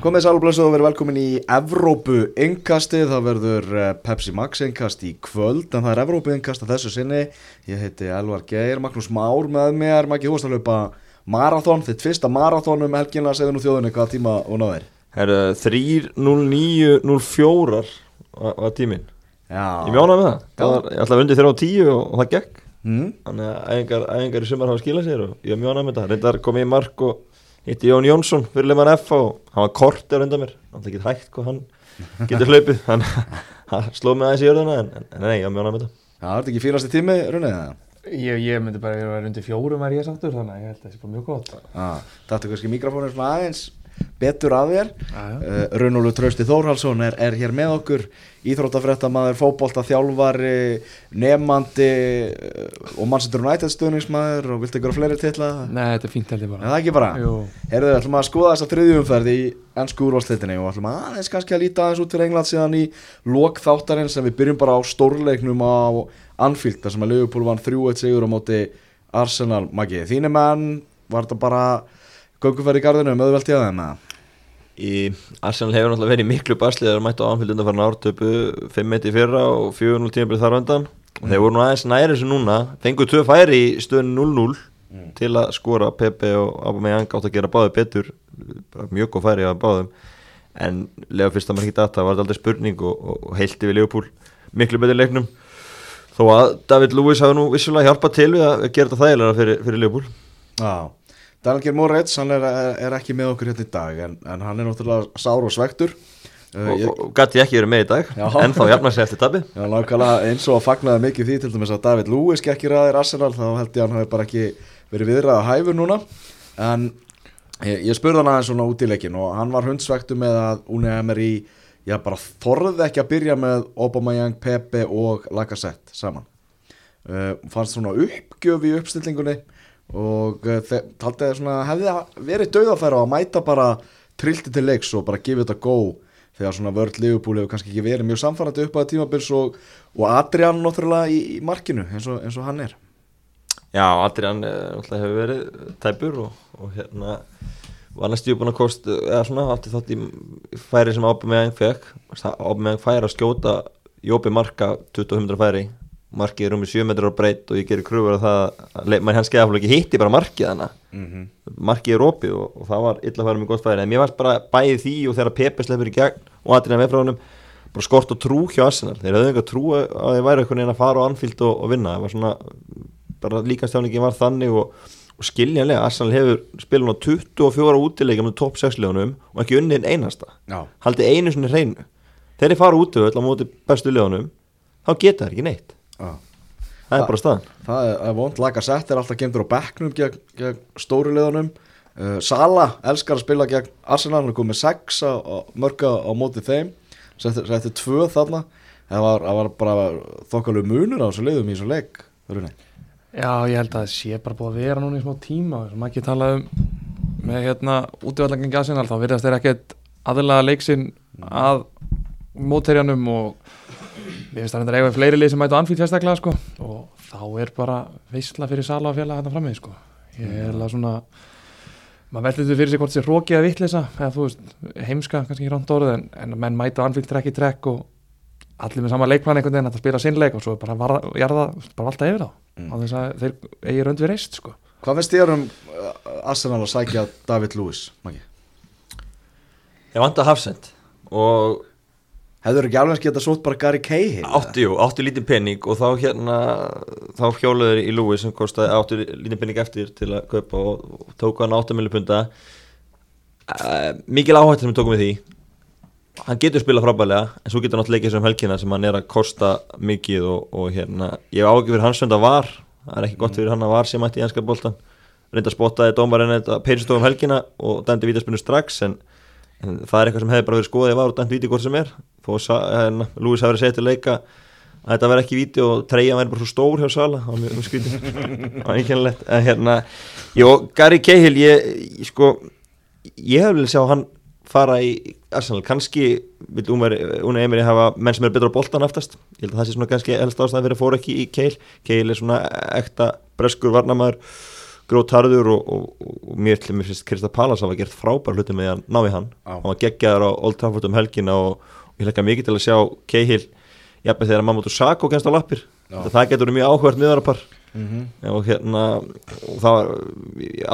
Komið sælblössu og verið velkomin í Evrópu yngkastið, það verður eh, Pepsi Max yngkast í kvöld en það er Evrópu yngkast að þessu sinni. Ég heiti Elvar Geir, Magnús Már með mér. Maggi Hóst að laupa marathón þitt fyrsta marathón um helgina segðu nú þjóðinni hvað tíma og náður Herru, 3.09.04 var, tíminn. Já, Ég mjónaði með það, það var, ég ætlaði undir þeirra á 10 og, það gekk. Mm, Þannig að æfingar í sumar hafa skilað sér og ég mjónaði með það. Reyndar kom ég í mark og hitti Jón Jónsson fyrir leman F og hann var kortir undan mér. Hann ekki hægt hvað hann getur hlaupið. Að það sló mig aðeins í jörðuna en, en, en nei, ég mjónaði með það Já, það er þetta ekki fínasti tími, Rune? Ég, ég myndi bara vera undir fjórum er ég sáttur þannig að ég held að það sé bara mjög gott. Þetta er kannski mikrofónir svona aðeins betur að þér uh, Runólu Trausti Þórhalsson er, er hér með okkur Íþróttafréttamaður, fótbolta, þjálfari nefandi uh, og mannsettur United stuðningsmaður og viltu ykkur fleiri titla? Nei, þetta er fínt held ég Er bara það ekki bara? Jú, Herðu, ætlum að skoða þessa þriðjumferð í ennsku úrvalsleitinni og ætlum aðeins kannski að líta aðeins út fyrir England síðan í lok þáttarinn sem við byrjum bara á stórleiknum á Anfield þar sem að Liverpool vann 3-1 sigur á móti Arsenal Maggi. Þínu menn, var þetta bara gönguferð í gardinu með auðvelt í aðeim eða? Í Arsenal hefur náttúrulega verið í miklu basli þegar mættu á anfylgdundan farin ártöpu 5-1 í fyrra og 4-0 tímabrið þar á undan. Og þeir voru nú aðeins næri þessu núna fenguð tvö færi í stöðun 0-0 til að skora Pepe og Aubameyang átt að gera báði betur mjög góð færi að báðum. En lega fyrst að maður ekki data var þetta aldrei spurning og, og, heilti við Leopold miklu betur leiknum. Þó að David Lewis hafi nú vissulega hjálpað til við að gera þetta þægilega fyrir, fyrir Leopold Já, Daniel Geir Moritz, hann er, er ekki með okkur hérna í dag en, en hann er náttúrulega sár og svektur uh, og, ég, og, gæti ekki verið með í dag? Já. en þá jafna sig eftir tabi Já, nákvæmlega eins og að fagnaði mikið því til dæmis að David Lewis gekkir aðeir Arsenal þá held ég að hann hafi bara ekki verið viðræða hæfur núna. En ég, ég spurði hann aðeins svona út í leikin og hann var hundsvektu með að Unai Emery já bara þorði ekki að byrja með Aubameyang, Pepe og Lacazette saman. Uh, fannst svona uppgjöf í uppstillingunni og uh, taldi að svona hefði verið dauðafæra að mæta bara trilti til leiks og bara gefa þetta go þegar svona vörð Liverpool hefur kannski ekki verið mjög samfærandi upp að tímabils og, og Adrian náttúrulega í, í markinu eins og, eins og hann er. Já, Adrian eh, hefur verið tæpur og, og hérna var næstu búin að kost eða svona átti þátt í færi sem Aubameyang fekk Aubameyang færi að skjóta Jópi marka 2500 færi markið er um í 7 metrar á breytt og ég gerir kröfur að það að mann hans geða ekki hitti bara markið hana. Mm markið er opið og, og það var illa að færa með gott færi. En mér varst bara bæðið því og þegar Pepe sleppur í gegn og Adrian með frá honum bara skort og trú hjá Arsenal. Þeir höfðu enga trú að þeir væri einhvern veginn að fara á Anfield og, og vinna. Það var svona bara líkastjáningi var þannig og, og skiljanlega Arsenal hefur spilun á 24 útileika með topp 6 leðunum og ekki unnið einn einasta. Já, haldið einu svona hreinu. Þegar þeir fara út á móti bestu leðunum þá geta þeir ekki neitt já. Það er bara staðan. Það er, er vond, Lacazette er alltaf gemdur á bekknum gegn, gegn stóru liðunum. Uh, Sala elskar að spila gegn Arsenal, hann er komið 6 á, á, mörga á móti þeim. Setti, setti 2 þarna. Það var, var bara þokkalegu munur á þessu liðum í þessu leik Rune. Já, ég held að það sé bara búið að vera núna í smá tíma. Sem ekki talað um með hérna útvöldlangengi aðsynal þá virðast þeir ekkert aðlaga leiksinn að mótherjanum og mér finnst það reyndar eiga fleiri lið sem mætu anfíl sérstaklega sko. Og þá er bara veistla fyrir sala og fjalla hérna frammeði sko. Ég er alveg svona maður veldur þetta fyrir sig hvort það sé hrókið að vittlisa eða þú veist, heimska, kannski ekki ránt orðið en, en menn mæta anfíl trekk í trekk og allir með sama leikplan einhvern veginn að spila sinnleik og svo er bara varða, jarða, bara valda yfir þá. Mm. á þess að þeir eigi rönd við reist sko. Hvað finnst þér um uh, Arsenal að sækja David Lewis, Maggi? ég vant að hafsend og Hefur ekki alveg geta sótt bara Gary Cahill? Átti, jú, átti lítið penning og þá hérna þá hjóluður í Lewis sem kostaði átti lítið penning eftir til að kaupa og, og tók hann 8 milli punta uh, mikil áhættur sem við tókum við því. Hann getur spilað frábælega en svo getur hann átt leikið sem helgina sem hann er að kosta mikið og, og hérna ég hef ágjör fyrir hans sönd að var. Það er ekki gott fyrir hann að var sem ætti í enska boltan reynda að spottaði dómarinn þetta peirinsstofum helgina og dæmdi vítaspinnu strax en, en það er eitthvað sem hefði bara verið skoðið var og dæmt víti hvort sem er. Þó að Lewis hafi verið sett til leika að þetta verði ekki víti og treyja væri bara svo stór hjá Sala það var mjög skrítið það var einkennilegt. En hérna, Gary Cahill ég, sko ég hef vel sjá hann fara í Arsenal, kannski vil Una Emery hafa menn sem er betra á boltan aftast. Ég held að það sé svona kannski elst ástæði fyrir að fóra ekki í Cahill. Cahill er svona ekta breskur varnamæður grótarður og, og, og mér til mér finnst Krista Pallas hafa gert frábær hluti með að ná í hann Já. hann var geggjaður á Old Trafford um helgina og, og ég hlekka mikið til að sjá Cahill jafnveg þegar Mamadou Sakho kennst á lappir Já. það getur mjög áhvert miðarapar Mhm. og hérna það var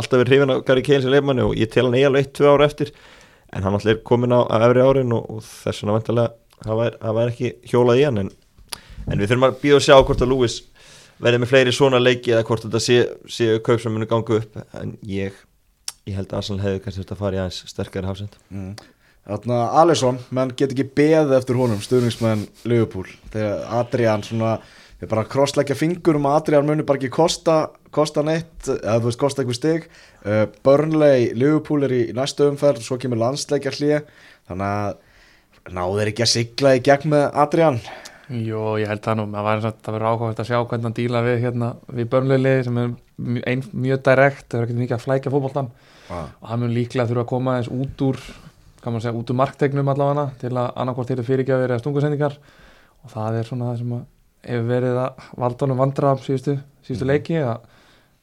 alltaf verið hrifin af Gary Cahill sem leifmanni og ég tel hann eiginlega eitt, tvö ára eftir en hann alltaf er komin á, efri árin og, þess vegna vantilega það væri ekki hjólað í hann en, en við þurfum að býða og sjá hvort að Lewis verði með fleiri svona leiki eða hvort þetta sé, séu kaup sem muni ganga upp. En ég, ég held að Arsenal hefði kannski þurft að fara í aðeins sterkari hafsend. Mm. Þarna Alisson, menn get ekki beðið eftir honum, stuðningsmenn Liverpool. Þegar Adrian svona við bara krossleggja fingur um að Adrian muni bara ekki kosta, kosta neitt eða þú veist, kosta eitthvað stig. Uh, Burnley, Liverpool er í, næstu umferð svo kemur landsleikja hlýja þannig að náðu þeir ekki að sigla í gegn með Adrian Jó, ég held það nú, það var það verður ákvæmt að sjá hvernig hann díla við hérna, við börnleili sem er ein, mjög direkt, það er ekki mikið að flækja fótboltan ah. og hann mun líklega þurfa að koma eins út úr kann maður segja, út úr marktegnum allavega til að annarkvort eru fyrirgjafir eða stungusendingar og það er svona það sem að hefur verið að valdunum vandra síðustu, síðustu leiki að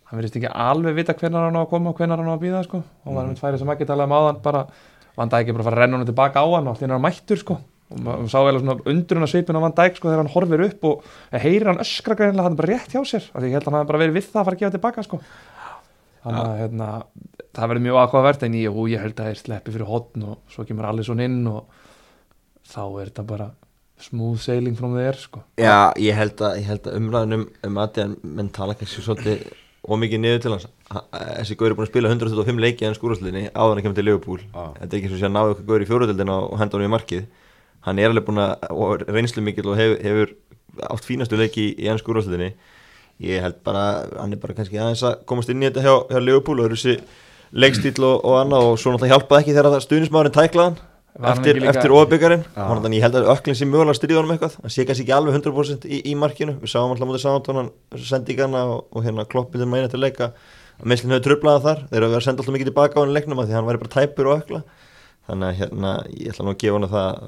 hann verðist ekki alveg vita hvenar hann á að koma og hvenar hann á að býða sko. og var með færi sem ekki talaði um áðan bara Van Dijk er bara að fara að renna honum tilbaka á hann og allir hann mættur sko. Og maður sá vel svona undrun að svipin á Van Dijk sko, þegar hann horfir upp og heyrir hann öskra greinlega hann bara rétt hjá sér af því ég held að hann hafi bara verið við það að fara að gefa tilbaka sko. þannig að hérna, það verður mjög ákvaðvert en ég, og ég held að þeir sleppi fyrir hotn og svo kemur allir svona inn og þá er þetta bara smooth sailing from there sko. Já, ég held að, ég held að umræðin um, um Adrian menn tala kannski svolítið ómikið niður til hans Ha- þessi gaur er búin að spila 125 leiki en skúrúslinni áður en að kemur til Liverpool Já. þetta er ekki svo að ná ykkur gaur í fjóruðildina og henda hann í markið hann er alveg búin að reynslu mikil og hefur, hefur átt fínastu leiki í enn skúrúslinni ég held bara, hann er bara kannski aðeins að komast inn í þetta hjá, hjá Liverpool og þessi leikstíl og, og annað og svo náttúrulega hjálpaði ekki þegar stuðnismæðurinn tæklaðan eftir, eftir ofbyggarinn Já. þannig að ég held að öklinn sé mögulega styrði honum eitthvað. Hann sé kannski ekki alveg 100% í, í markinu. Við sáum alltaf mútið samantónan sendingarna og, og hérna kloppið til mæna til leika. Að meðslinn hefur trublaða þar. Þeir eru að vera að senda alltaf mikið tilbaka á hann leiknum af því að hann væri bara tæpur og ökla þannig að hérna, ég ætla nú að gefa hann það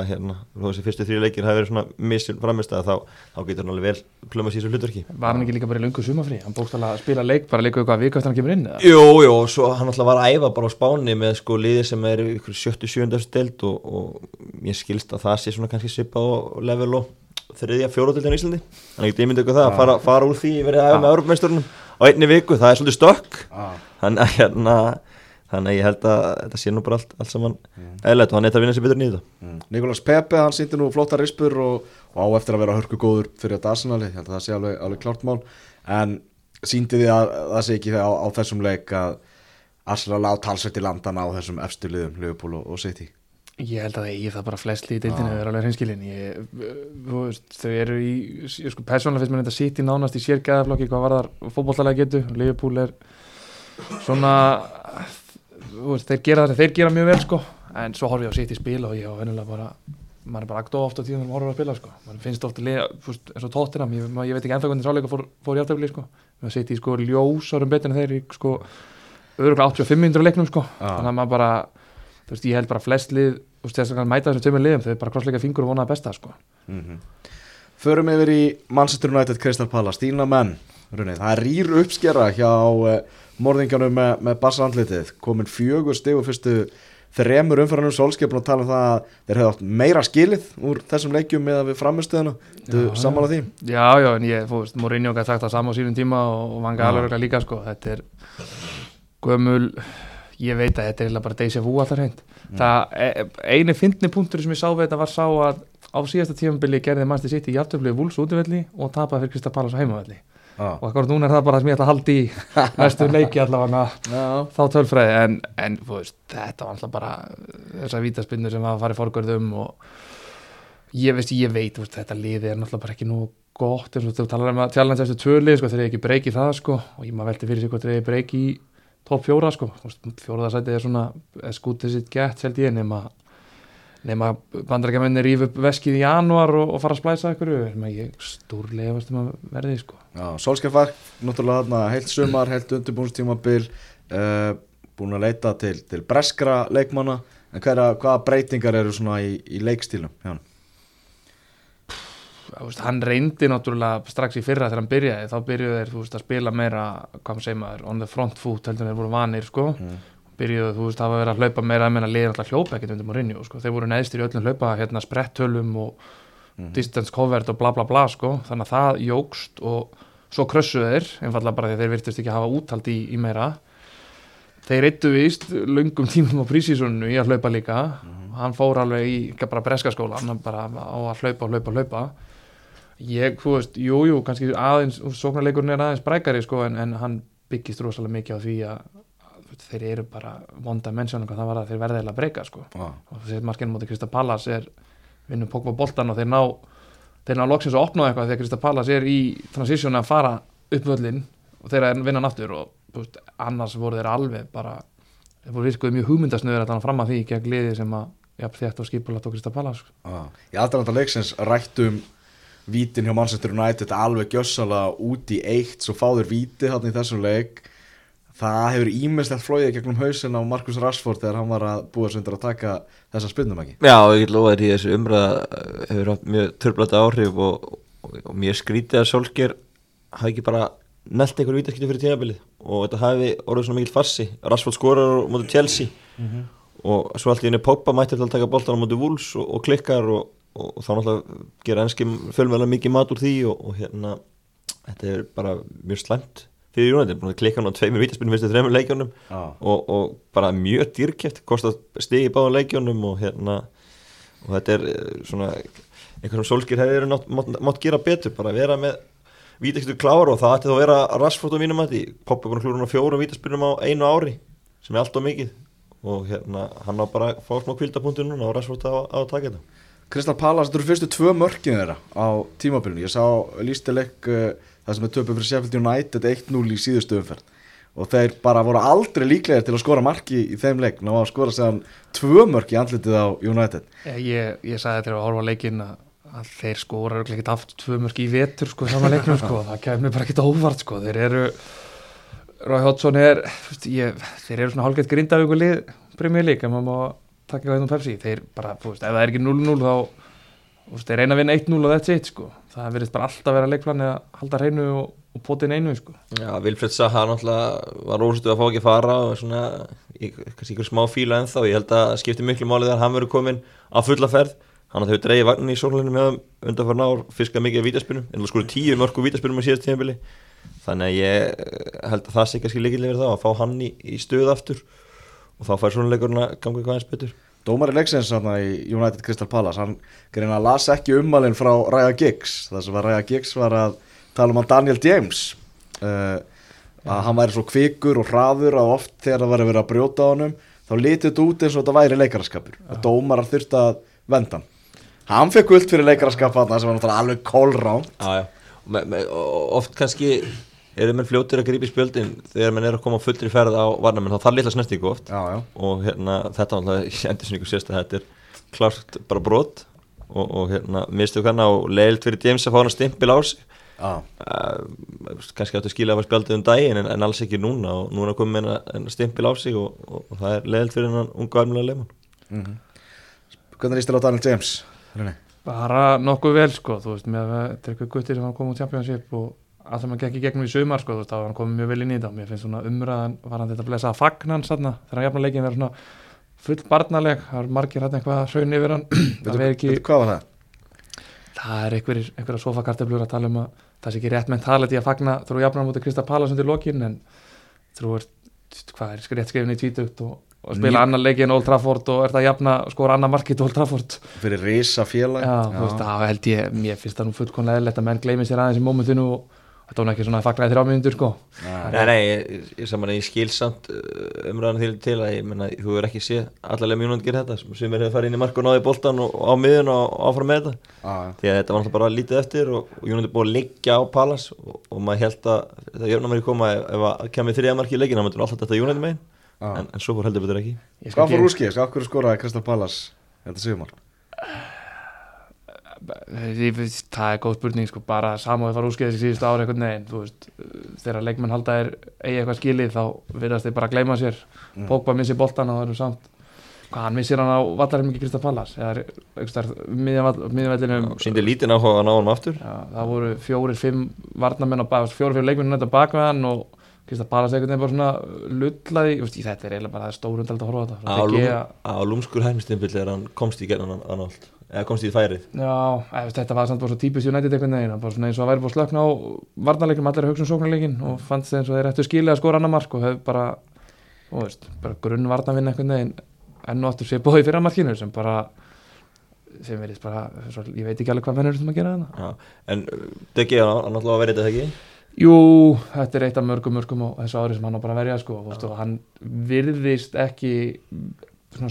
að hérna, þó þessi fyrstu þrjú leikir hafi verið svona missin framist að þá, þá getur hann alveg vel plöma sér svo hlutverki var hann ekki líka bara í löngu sumafrí hann bókstala að spila leik, bara leiku eitthvað viku eftir hann kemur inn eða? Jú, jú, svo hann alltaf var að æfa bara á Spáni með sko liði sem er í ykkur 77. steld og, og ég skilst að það sé svona kannski svipað og level og þriðja fjóruðildin í Íslandi þannig að ég myndi eitthvað það að fara, fara úr því verið að æfa með Európmeisturunum á einni viku, það er svolítið stökk Ah. þannig að hérna þannig að ég held að þetta sé nú bara allt, allt saman eðlætt og hann eitthvað að vinna sér betur nýða Mm. Nikolas Pepe, hann sýndi nú flotta rispur og, og á eftir að vera hörku góður fyrir þetta Arsenali, ég held að það sé alveg, alveg klárt mál. En síndi því að það sé ekki á, á þessum leik að Arsenal á talsveit í landana á þessum efstu liðum, Liverpool og, og City? Ég held að það eigi það bara flest í deildinu það er alveg hreinskilin. Ég, þau eru í ég, sko, persónulega finnst mér þetta í nánast í sérgæðaflokki hvað var þar fótbollalega getu. Liverpool er svona veist, þeir gera það þeir gera mjög vel sko. en svo horf ég á sitt í spil og ég á venjulega bara maður er bara akt ofta tíðan þegar maður horfir að spila sko. maður finnst ofta þú veist, eins og tóttina ég, ég veit ekki ennþá hvernig sáleika fór, fór í aftöfli sko. maður sitt í sko ljósárum betur en þeir í sko öðruglega 85 minnur leiknum sko. Já. þannig að maður bara þú veist, ég held bara flest lið þú veist, þess að mæta þessum tveimur liðum þau bara krossleika fingur og vonaði besta sko. mm Förum yfir í Manchester United Crystal Palace, Stína menn Runni, það er rýr uppskera hjá uh, morðinganum með, með Barca andlitið komin fjögur stig og fyrstu þremur umfæranum solskipun og tala um það að þeir hefði átt meira skilið úr þessum leikjum með að við framistöðuna Þú Já, sammála því? já, já, en ég, veist, Mourinho gæti sagt það sama á sínum tíma og, og Van Gaal Já. örgulega líka sko. þetta er gömul ég veit að þetta er bara deja vu allar hreint. Það e- eini fyndni punktur sem ég sá við þetta var sá að á síðasta tímabili gerði mannstu sitt í jafntöflu vúls útivelli og tapaði fyrir Krista Pallas á heimavelli og akkur núna er það bara það sem ég ætla að halda í næstu leiki allavega þá tölfræði. En, en veist, þetta var alltaf bara þessar vítaspinnur sem var að fara í forgörðum og ég veist, ég veit veist, þetta liði er náttúrulega bara ekki nú gott eins og þú talar um að challenge eftir tvöli sko, þeir eru ekki breyki það sko og ég maður velti fyrir sig hvort þeir eru breyki í topp fjóra sko. Þú veist, fjóraða sæti er svona skútið sitt gett held ég nema nema bandarækjamenni ríf upp veskið í janúar og, og fara að splæsa ykkur sem að ég stórlega veist um að verði sko. Já, Solskjær náttúrulega heilt sumar, heilt undirbúinstímabil uh, búin að leita til, til breskra leikmanna en hvaða, hvaða breytingar eru svona í, í leikstílum hjá hann? Veist, hann reyndi náttúrulega strax í fyrra þegar hann byrjaði, þá byrjuðu þeir veist, að spila meira, hvað maður segir maður, on the front foot heldur en þeir voru vanir sko. Mm. Byrjuðu, þú veist, það var að að hlaupa meira að menna liðir alltaf hljópa ekkert undir Mourinho sko. þeir voru neðstir í öllum hlaupa, hérna sprettölum og distance covered og bla bla bla sko. þannig að það jógst og svo krössuðu þeir, einfallega bara því að þeir virtust ekki hafa úthald í, í meira. Þeir eittu víst löngum tímum á prísísonu í að hlaupa líka. Hann fór alveg í ekki bara breskaskóla hann bara á að hlaupa, hlaupa, hlaupa. Ég, þú veist, jú, jú kannski aðeins, sóknarleikurinn er aðeins brækari sko, en, en hann byggist rosalega mikið á því að, að þeir eru bara vonda mennsjónum hvað það var að þeir verða eða að breyka sko. Já, og þessi markinn mútið Krista Pallas er vinnur Pogba boltan og þeir ná þeir ná loksins að opna eitthvað þegar Krista Pallas er í transitioni að fara upp völlin og þeir að vinna aftur og þú veist, annars voru þeir alveg bara þeir voru virkuð mjög hugmyndasnöður að þannig fram að því gegn liði sem að jafn þétt og skipulat og Krista Pallas sko. já. Í aðranda leiksins rættum vítin hjá Manchester United alveg gjössalega út í eitt svo fáður víti hann í þessum leik það hefur ímestlegt flóið gegnum hausin á Marcus Rashford þegar hann var að búa sig undir að taka þessa spilnum ekki Já, ég get lofa þér í þessu umræða uh, hefur haft mjög törblata áhrif og, og, og mér skrítið að Solskjær hafi ekki bara nelt einhverju vítaskipti fyrir tímabilið. Og þetta hafi orðið svona mikil farsi. Rashford skorar á móti Chelsea. Og svo allt í henni Pogba mætti til að taka boltan á móti Wolves og, og klikkar og, og, og þá náttúrulega gera ennski fjölmjöla mikið mat úr því og hérna þetta er bara mjög slæmt fyrir United, búin að klikka hann á tveimur vítaspilnum fyrstu þreimur leikjónum Já. og, og bara mjög dýrkjæft kostað stigi báða leikjónum og hérna og þetta er eh, svona einhverjum sólskir hefur mátt, mátt, mátt gera betur bara vera með vítaskiptu klára og það ætti þá að vera á mínum að því poppa búin að hann á fjórum vítaspilnum á einu ári sem er allt of mikið og hérna hann á bara að fá smá kvildapunktur núna og Rashford á, á að taka þetta. Kristal Palace, þetta eru fyrstu tvö mörkin þeirra á tímabilinu, ég sá lístileg uh, það sem er töpu fyrir Sheffield United 1-0 í síðustu umferð. Og þeir bara voru aldrei líklegir til að skora marki í þeim leik, ná að skora séðan tvö mörk í andlitið á United. Ég, ég, sagði þegar að horfa á leikinn að, að þeir skora örugglega ekkert aft tvö mörg í vetur sko saman leiknum sko, það kemur bara ekkert óvart sko, þeir eru Rói Hodgson er ég, þeir eru svona hálfgett grindavíku lið Premier League, en maður má taka eitthvað um Pepsi, þeir bara, þú veist, ef það er ekki 0-0 þá, veist, þeir reyna að vinna 1-0 og that's it sko, það verðist bara alltaf vera leikplan að halda hreinu og, og potin einu sko. Já, Vilfred Saha náttúrulega var ósættu að fá ekki að fara og svona, ég, kannski ykkur smá fíla ennþá, ég held að skipti miklu máli þegar hann verður komin á fulla ferð. Hann að þau dreigi vagnin í sólunum með undan fyrir nár, fiskað mikið af vítaspinum en það skori tíu mörgu vítaspinum á síðast tímabili. Þannig að ég held að það sé kannski líkilega það að fá hann í, í stöð aftur og þá fær svona leikurinn að ganga eitthvað eins betur Dómari leiksins í United Crystal Palace hann greina að las ekki ummalinn frá Raya Giggs. Það sem að Raya Giggs var að tala um að Daniel James uh, að hann væri svo kvikur og hraður að oft þegar það væri verið að brjóta á honum þá litið þetta út eins og þetta væri leikaraskapur og dómarar þurfti að venda hann. Hann fekk guld fyrir leikaraskap þarna sem var náttúrulega alveg kólrán Já, já, og me, me, og oft kannski eru menn fljótir að grípa í spjöldin þegar menn er að koma fullri ferð á varnamenn þá þarf litla snertingu oft. Já, já. og hérna þetta alltaf endur sem ykkur sést að þetta er klart bara brot. Og, og hérna mistu kannar og leilt fyrir James að fá hann að stimpil á sig Já. uh, kannski áttu að skilja að var spjaldið um daginn en, en alls ekki núna. Og núna komið með hennar stimpil á sig og, og, og það er leilt fyrir hennar unga almennilega leifan hvernig líst þér á Daniel James? Bara nokkuð vel sko, þú veist, með að Tryggvi Gutti sem hann kom úr Championship og allt sem hann gekk í gegnum í sumar sko, þá var hann komið mjög vel inn í þetta. Mér finnst svona umræðan, var hann þetta að blessa að fagna hann sann þegar hann jafna leikin verið svona full barnaleg, það er margir hann eitthvað hraun yfir hann, Veitu, hvað var það? það er einhverja sofakartöflur að tala um að það sé ekki rétt mentality að fagna þrú jafna mútið Krista Pallas undir lokin en þrú er, hvað er rétt skrifin í tvítugt og, og spila Ný- annan leikin Old Trafford og er það að jafna skora annan markið Old Trafford. Fyrir risa félag Já, þú veist, það held ég, mér finnst það nú fullkonlega að menn gleymi sér aðeins í mómentinu og þetta var ekki svona að fagnaði þrjá mínútur sko. Nei. Nei, ég, ég, saman, ég skil samt uh, umræðan til, til að ég menna, þú er ekki séð allarlega mjög náttúrulega gera þetta sem er að fara inn í mark og náði boltan og, á miðun og áfram með þetta Já, já. því að þetta var náttúrulega bara lítið eftir og, og Jónandi búið að liggja á Palas og, og maður held að þetta jöfnum mér í koma ef, ef að kemur þriða marki í leikin þá myndur alltaf þetta Jónandi megin Já. en, en svo fór heldur betur ekki Ég Hvað fór úrskið? Hvað hverju skoraði Kristal Pallas þetta Ég veist, það er góð spurning sko, bara samóðið fara úrskeiðis í síðustu ári einhvern veginn, þú veist, þegar leikmenn halda er eigi eitthvað skilið þá virðast þeir bara að gleyma sér, Mm. Pogba missi boltan og það eru samt, hvað hann missir hann á vallarheimiki Krista Pallas, eða miðjavellinu síndi lítinn áhuga að ná hann aftur. Já, það voru fjórir, fimm varnamenn og fjórir, fjórir leikmenn nætt á bakveðan og Krista Pallas veginn bara svona lullaði, veist, þetta er eiginlega bara stórundald að horfa þetta, á, lúmskur hægnistimpill er hann komst í gerðan hann allt eða komst í færið. Já, veist, þetta var samt bara svo típist United einhvern veginn, bara svona eins og að væri búið að slökna á varnarleikum, allir að hugsa um sóknarleikin og fannst þeir eins og þeir ættu skilið að skora annar mark og hefur bara, þú veist, bara grunn varnarvinn einhvern veginn enn og aftur sé bóði fyrir markinu sem bara sem verið bara, svo, ég veit ekki alveg hvað mennur sem að gera Já, en Degi hann hann náttúrulega að verið þetta ekki Jú, þetta er eitt af mörgum mörgum á þessu ári sem hann á bara að verja sko, þú veist, og hann virðist ekki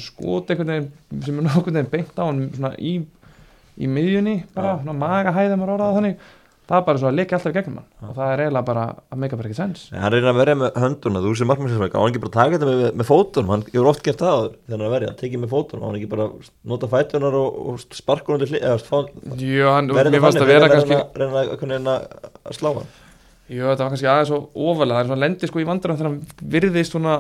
skot einhvern veginn sem er nokkurn veginn beint á hann í, í miðjunni bara, svona magahæðum að ráða þannig. Það er bara svo að leika alltaf í gegnum hann. Og það er eiginlega bara að meika bara ekki sens. Hann reynir að verja með hönduna, þú sem markmannsverk hann ekki bara að taka þetta með, með fótunum? Hann hefur oft gert það þegar hann er að verja, tekið með fótunum. Hann ekki bara nota fætunar og, og sparkur undir hlið, Jú, hann, fannst að vera kannski reyna- að- að slá hann. Jú, þetta var kannski aðeins svo ofalega, það er svona lendi sko í vandurum þegar hann virðist svona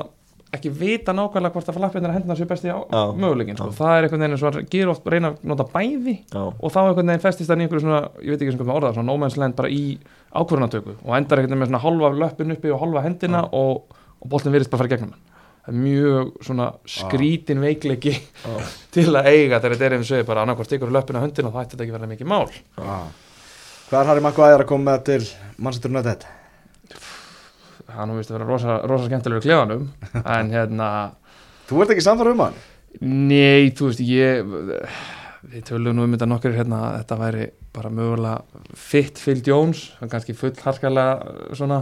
ekki vita nákvæmlega hvort að flappinnar hendna sér besti á Já, möguleikin sko. já. það er einhvern veginn eins og hann gerur oft reyna að nota bæði Já, og þá einhvern veginn festist hann í einhverju svona, ég veit ekki sem hvað með orða, svona land bara í ákvörðunatöku og endar einhvern veginn með svona halva löppin uppi og halva hendina og, og boltin virðist bara að fara gegnum hann það er mjög svona skrítin veikleiki já, til að eiga þegar þetta er eins og segir bara annarkvært ykkur löppin á höndina og það ætti þetta ekki verið mikið mál. Hvað er Harry Maguire að koma til Manchester United? Hann hún vist að vera rosa, rosa skemmtilegur í klefanum en hérna Þú ert ekki samfara um hann? Nei, þú veist, ég við tölum nú um þetta nokkur hérna að þetta væri bara mögulega fit Phil Jones, hann kannski full harkalega svona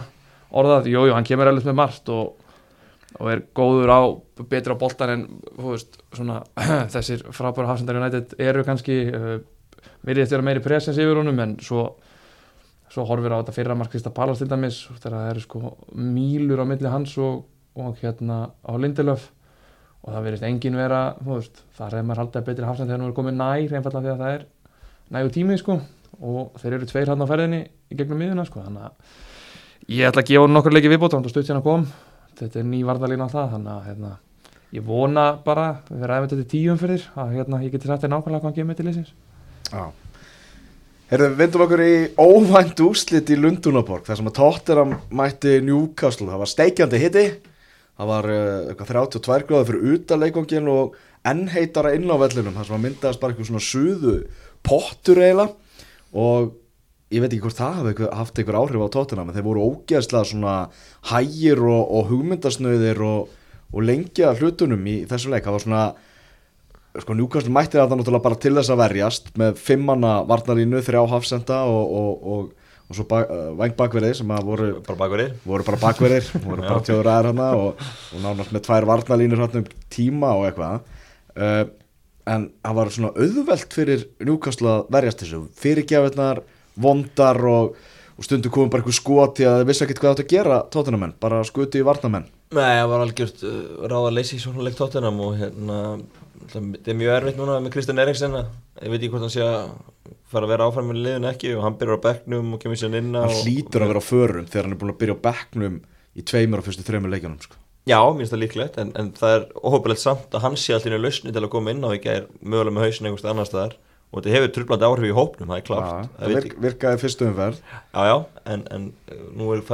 orðað, jú, jú, hann kemur alveg með margt og, og er góður á, betur á boltan en þú veist, svona þessir frábæra Hafsendar United eru kannski uh, virðist vera meiri presens yfir honum en svo svo horfir á þetta fyrra markvista Palas til dæmis þegar það eru sko mílur á milli hans og, og hérna á Lindelöf. Og það verðist engin vera veist, það er maður haldið betri hafsend þegar nú er komið nær einfallega að það er nægu tímið sko. Og þeir eru tveir hann á ferðinni í gegnum miðuna sko þannig að ég ætla að gefa hann nokkur leiki viðbót hann stutt hérna kom, þetta er ný varðalín á það þannig að hérna, ég vona bara við ræðum þetta til tíum fyrir að hérna, ég geti sagt þér nákvæmlega hvað hann gefur mig til leysins Já Herðu, við vindum okkur í óvænt úslit í Lundunaborg þar sem að Tottenham mætti Newcastle. Það var steikjandi hitti það var uh, eitthvað 32 gráður fyrir utanleikongin og enn heitara inn á vellinum þar sem að myndaðast bara eitthvað svona suðu pottur eiginlega. Og ég veit ekki hvort það eitthvað, haft einhver áhrif á Tottenham en þeir voru ógeðslega svona hægir og, og hugmyndasnöðir og, og lengja hlutunum í þessu leik. Það var svona sko Newcastle mætti þetta náttúrulega bara til þess að verjast með fimmanna varnalínu, þrjá hafsenda og, og, og, og svo bak, uh, vangbakverðir sem að voru, bara bakverðir. voru bara bakverðir voru bara tjóður aðeir hana og, og nánast með tvær varnalínur hérna um tíma og eitthvað. Uh, en það var svona auðvelt fyrir Newcastle að verjast þessu. Fyrirgjafirnar, vondar og, og stundu komum bara eitthvað skoti að þeir vissi ekkert hvað það átt að gera tóttunamenn, bara skuti í varnamenn Nei, það var algjört uh, ráð að leysa í svona leik tóttunum og hérna það er mjög erfitt núna með Kristján Eriksen ég veit ekki hvort hann sé að fara að vera áfram með liðin ekki og hann byrjar á bekknum og kemur sér inn hann hlýtur að vera á förum þegar hann er búin að byrja á bekknum í tveimur og fyrstu þreimur leikjunum sko. Já, mér finnst það líklegt en, en það er óhópilegt samt að hann sé alltaf í lausni til að koma inn á ekki er mögulega með hausin einhverstað annar staðar. Og þetta hefur trublandi áhrif í hópnum, það er klart Já, Það virk, virkaði fyrstu umferð. Já, já, en, en uh, nú er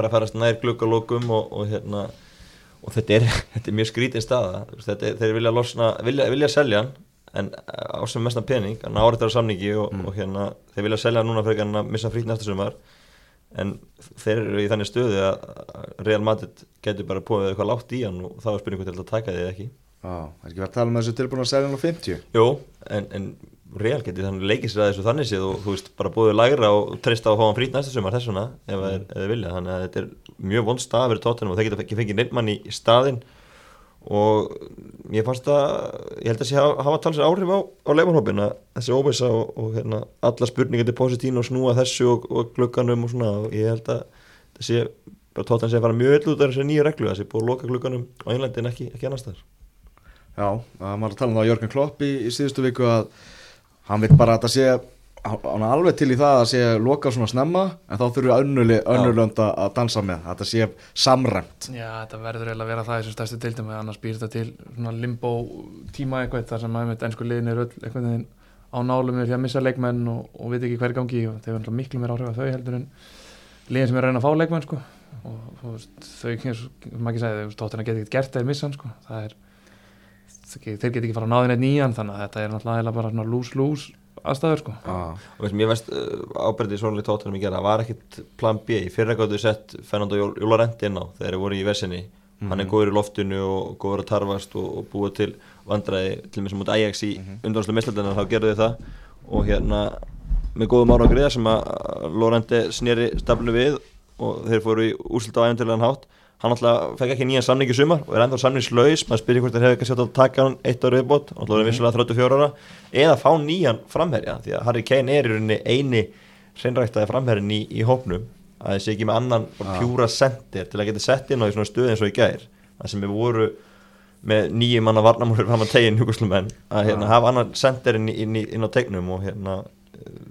og, þetta er, þetta er mjög skrítin staða. Þetta er, þeir vilja losna, vilja, vilja selja hann en á sem mestan pening hann árættar á samningi og, og hérna þeir vilja selja hann núna fyrir hann að missa frýtt næsta sumar. En þeir eru í þannig stöðu að Real Madrid getur bara búið eitthvað látt í hann og þá er spurningu til að taka eða ekki. Já, er ekki verið að tala um þessu tilbúin að selja hann á 50 Jú, en, en Real getur þannig leikið sér að þessu þannig séð og þú veist bara búið lægra og treysta á að fá hann frýtt næsta sumar þessuna ef það er, ef þið vilja. Þannig að þetta er mjög vond stað fyrir tóttunum og þeir geta ekki fengið neitt mann í, staðinn. Og ég fannst að ég held að sé hafa, talsið áhrif á, á leifanhópin að þessi óvisa og, og hérna, alla spurningar til positín og snúa þessu og, og glugganum og svona og ég held að þessi bara tóttan sé að fara mjög öll út af þessi nýju reglu þessi búið að loka glugganum á Englandi en ekki, ekki Já, það var að tala um það á Jörgen Klopp í, í síðustu viku að hann vil bara að þetta sé hann er alveg til í það að sé loka svona snemma en þá þurfi önnulönd að dansa með, að þetta sé samræmt Já, þetta verður eiginlega að vera það í þessu stærstu deildum en annars býr þetta til svona limbo tíma eitthvað þar sem aðeins ennsku liðin er öll veginn á nálum við því að missa leikmenn og, og veit ekki hver gangi og þeir verður miklu meira áhrif að þau heldur en liðin sem er að reyna að fá leikmenn sko. og veist, þau, og maður ekki segja, tóttina getur ekkert gert eða missa sko. það er þeir get ekki fara að náðin eitt nýjan þannig að þetta er náttúrulega bara svona lose-lose aðstæður sko ah. veist, mér veist uh, ábyrðið svona litt tóttunum í gera var ekkit plan B í fyrra gáttu sett Fernando Jólarent inn á þegar þeir voru í vesinni mm -hmm. hann er góður í loftinu og góður að tarfast og, og búið til vandræði til og með sem út Ajax í mm -hmm. undanhanslu mislældina þá gerðu þið það og hérna með góðum ára á griða sem að Lorente snýri staflu við og þeir fóru í úrslut á æfintilegan hátt hann alltaf fekk ekki nýjan samning í sumar og er ennþá samningslaus, maður spyrir hvort það hefur ekki sett að taka hann eitt ára viðbót, hann er vissulega 34 ára, eða fá nýjan framherja, því að Harry Kane er í rauninni eini hreinræktaði framherjin í, í hópnum, að það sé ekki með annan ah. pjúra sendir til að geta sett inn á í svona stöð eins og í gær, það sem við voru með nýjum manna varnamórir fram að tegin hjúkuslumenn, að hérna, ah. hafa annan sendir inn, inn, inn á tegnum og hérna,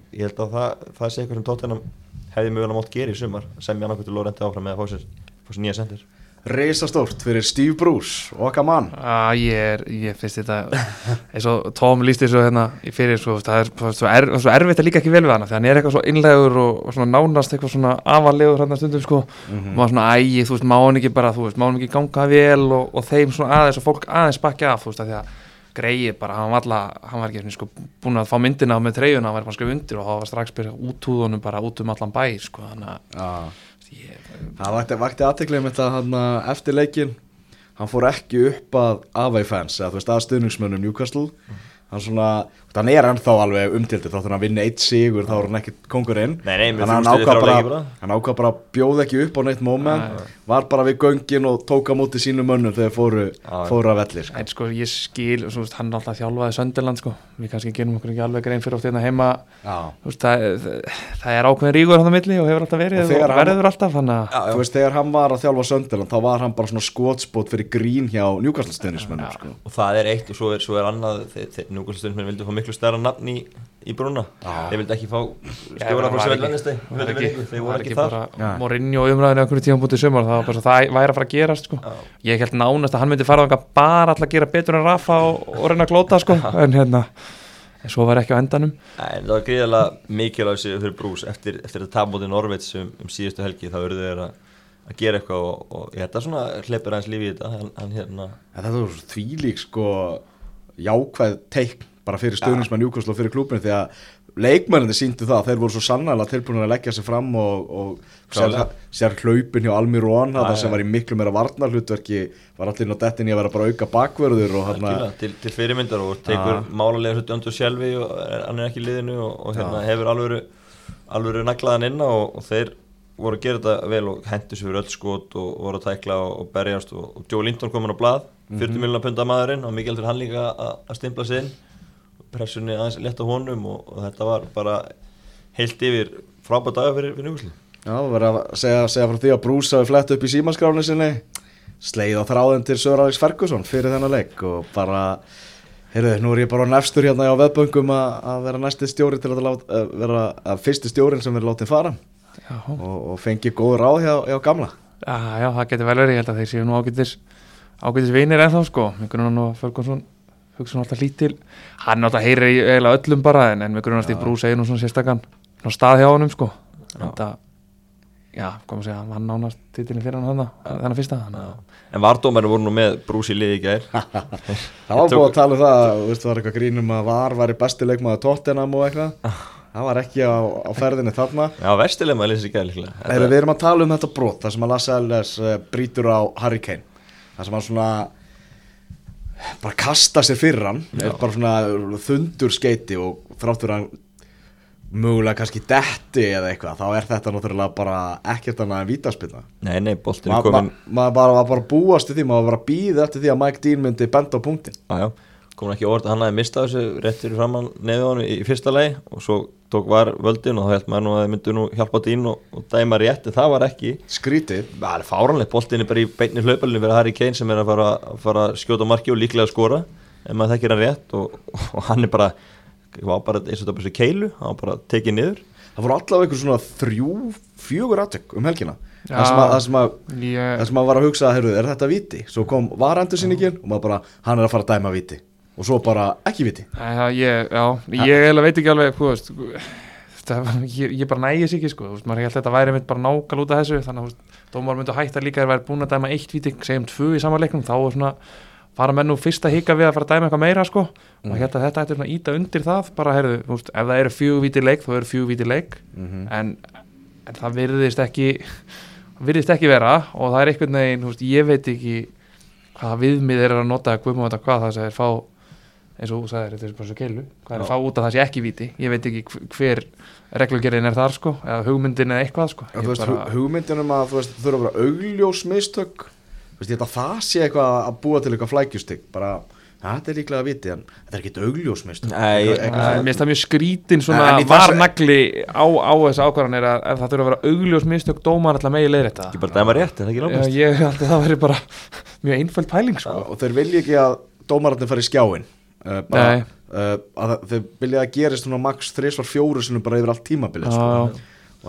ég held að það, það sé eitthvað sem tóttunum hefði mögulega mótt gera í sumar. Sem ég annarkvöldur Lórendi áfram með að fá sér fórst nýja sendir. Reysastórt fyrir Steve Bruce okkar mann. Ah, Ég er, ég finnst þetta eins og Tom líst þessu hérna í fyrir svo, það er svo, er, svo erfitt að líka ekki vel við hana þannig að hann er eitthvað svo innlegur og, og svona nánast eitthvað svona afalegur hérna stundum sko. Mm -hmm. og maður svona ægi, þú veist, má hann ekki bara þú veist, má hann ekki ganga vel og, og þeim svona aðeins og fólk aðeins bakja af þú veist, að því að greið bara, hann var alltaf, hann var ekki sko búin að fá myndina með treyjuna, hann var bara skrif undir og það var strax byrjað útúðunum bara út um allan bæ sko, þannig að ég, það vakti, vakti aðteklið með þetta eftir leikin hann fór ekki upp að Avei fans eða þú veist að stuðningsmönnum Newcastle. Mm hann svona, hann er ennþá alveg umtildi þá þannig að hann vinna eitt sigur þá er hann ekki kongurinn þannig að hann ákvað bara hann ákvað bara að bjóða ekki upp á neitt moment var bara við göngin og tóka mútið sínum mönnum þegar fóru, fóru að vellir sko. en sko ég skil, svo, hann er alltaf þjálfaði Sönderland sko, við kannski genum okkur ekki alveg grein fyrir oft hérna heima. Veist, það, það, það er ákveðin ríkur hann á milli og hefur alltaf verið og, og verður alltaf já, já. þú veist þegar hann var að þjálfa Sönderland þá var hann bara svona skótspót fyrir grín hjá Newcastle svo svo miklu stærra nafn í, í brúna. Þeir vildi ekki fá stjóra frá Sjöld Vennistei þeir voru ekki þar. Morinni og umræðinu okkur í tíma bútið sumar það var bara það væri að fara að gerast sko. ég held nánast að hann myndi fara á bara alltaf að gera betur en Rafa og, og reyna að glóta sko. en hérna en svo var ekki á endanum. Nei, það var gríðilega mikilvæg fyrir brús eftir, eftir að tapa mútið Norveits um, um síðustu helgi þá verður þeir að að gera eitthvað og, og ég hætti að svona hleypur aðeins lífi í þetta. Hann, hann, hérna. Þetta er því lík sko jákvæð teikn bara fyrir stöðnismann Júkosl og fyrir klúpinu því að leikmennandi síndu það þeir voru svo sannlega tilbúin að leggja sig fram og, og sér, sér hlaupin hjá Almirón það sem var í miklu meira varnarhlutverki var allir á dettin í að vera bara auka bakverður hana... til, til fyrirmyndar og tekur málarlega svo döndur sjálfi og hann er ekki í liðinu og, og hérna, hefur alveg naglaðan inn og, og þeir voru að gera þetta vel og hendur sér fyrir öll skot og voru að tækla og berjast og Joe Linton kom hann á blad 40 mm -hmm. miljonar punda maðurinn og heldur hann líka að stimpla sig inn pressunni aðeins lett á honum og, og þetta var bara heilt yfir frábært dagar fyrir, fyrir Júkosli Já, það var að segja, segja frá því að Brús hafi flett upp í símanskránu sinni sleið á þráðin til Sör Alex Ferguson fyrir þennan leik og bara heyrðu, nú er ég bara nefstur hérna á veðböngum að vera næsti stjóri til að láta, vera að fyrsti stjórin sem verður látið fara. Og, og fengi góð ráð hjá, hjá gamla. Já, já, það getur vel verið, ég held að þeir séu nú ágætis ágætis vinir ennþá sko, einhvern veginn og Ferguson hugsa hann alltaf lítil. Hann alltaf heyrir í eiginlega öllum bara en, en við grunast í brú segir nú svona sérstakann stað hjá honum sko. En það, já, komum að segja hann nánast títilin fyrir hann þannig fyrsta. En vardómæri voru nú með brús í liði í gær. Það var búin að tala um það það var eitthvað grínum að var var í bestileikmaðu tóttinam og eitthvað. Það var ekki á, á ferðinni þarna. Já, vestileikmaðu lýsir ekki eða Við erum að tala um þetta brot það sem að Lasse Ellis eh, brítur á Harry Kane. Það sem að svona bara kasta sér fyrir hann bara svona þundur skeiti og þráttur hann mögulega kannski detti eða eitthvað þá er þetta náttúrulega bara ekkert annað en vítaspilna Nei, nei, boltin er komin Maður ma ma bara, bara búast í því, maður bara býð eftir því að Mike Dean myndi benda á punktin Jájá, komin ekki orð að hann hefði mistað þessu rétt fyrir framann nefið hann í fyrsta lei og svo tók var völdin og þá held maður nú að það myndu nú hjálpa Dean og, og dæma rétt en það var ekki. Skrítið. Það er fáranlegt, boltin er bara í beinni hlaupalinu fyrir Harry Kane sem er að fara að fara skjóta marki og líklega að skora. Ef maður þekkir hann rétt og, og hann er bara, var bara eins og þetta bara svo keilu, hann var bara tekið niður. Það voru allavega einhver svona þrjú, fjögur aðtök um helgina. Já. Það sem að, það sem að, ég, það sem að var að hugsa, heyrðu, er þetta viti? Svo kom varendursýningin og maður bara, hann er að fara að dæma viti Og svo bara, ekki viti. Já, ég, já, ég veit ekki alveg, þú veist, það, ég, ég bara nægis ekki, sko, veist, maður held að þetta væri mitt bara nákvæl út af þessu, þannig að, dómar myndu hætta líka þegar væri búin að dæma eitt víti, segjum tvö í sama leiknum, þá er svona, fara menn nú fyrst að hika við að fara að dæma eitthvað meira, sko, og hérna þetta ætti svona að íta undir það, bara, heyrðu, veist, ef það eru fjögur víti leik, þá eru fjögur víti leik, en, en það virðist ekki, virðist ekki vera, og það er einhvern veginn, ég veit ekki hvaða viðmið er að nota, guðmum þetta hvað það er fá eins og þú sagðir, þetta er bara svo keilu hvað er að fá út af það sé ekki víti? Ég veit ekki hv- hver reglugerðin er þar sko eða hugmyndin eða eitthvað sko. Já, Ég þú veist, bara- hugmyndin um að þú veist, þurfa að vera augljós mistök Þú veist, ég að það sé eitthvað að búa til eitthvað flækjustig bara, ja, þetta er líklega að viti en þetta er ekki augljós mistök. Mér finnst það mjög skrítin svona varnagli á, á þessu ákvarðan er að ef það þurfa að vera augljós mistök dómar alltaf megi leiðir þetta ekki bara dæma rétt, er það ekki Já, lókast ég held að það væri bara mjög einföld pæling sko. Og þeir vilja ekki að dómararnir fari í skjáin uh, bara, uh, að þeir vilja að gerist svona max 3 fjóru sinum bara yfir allt tímabilið sko.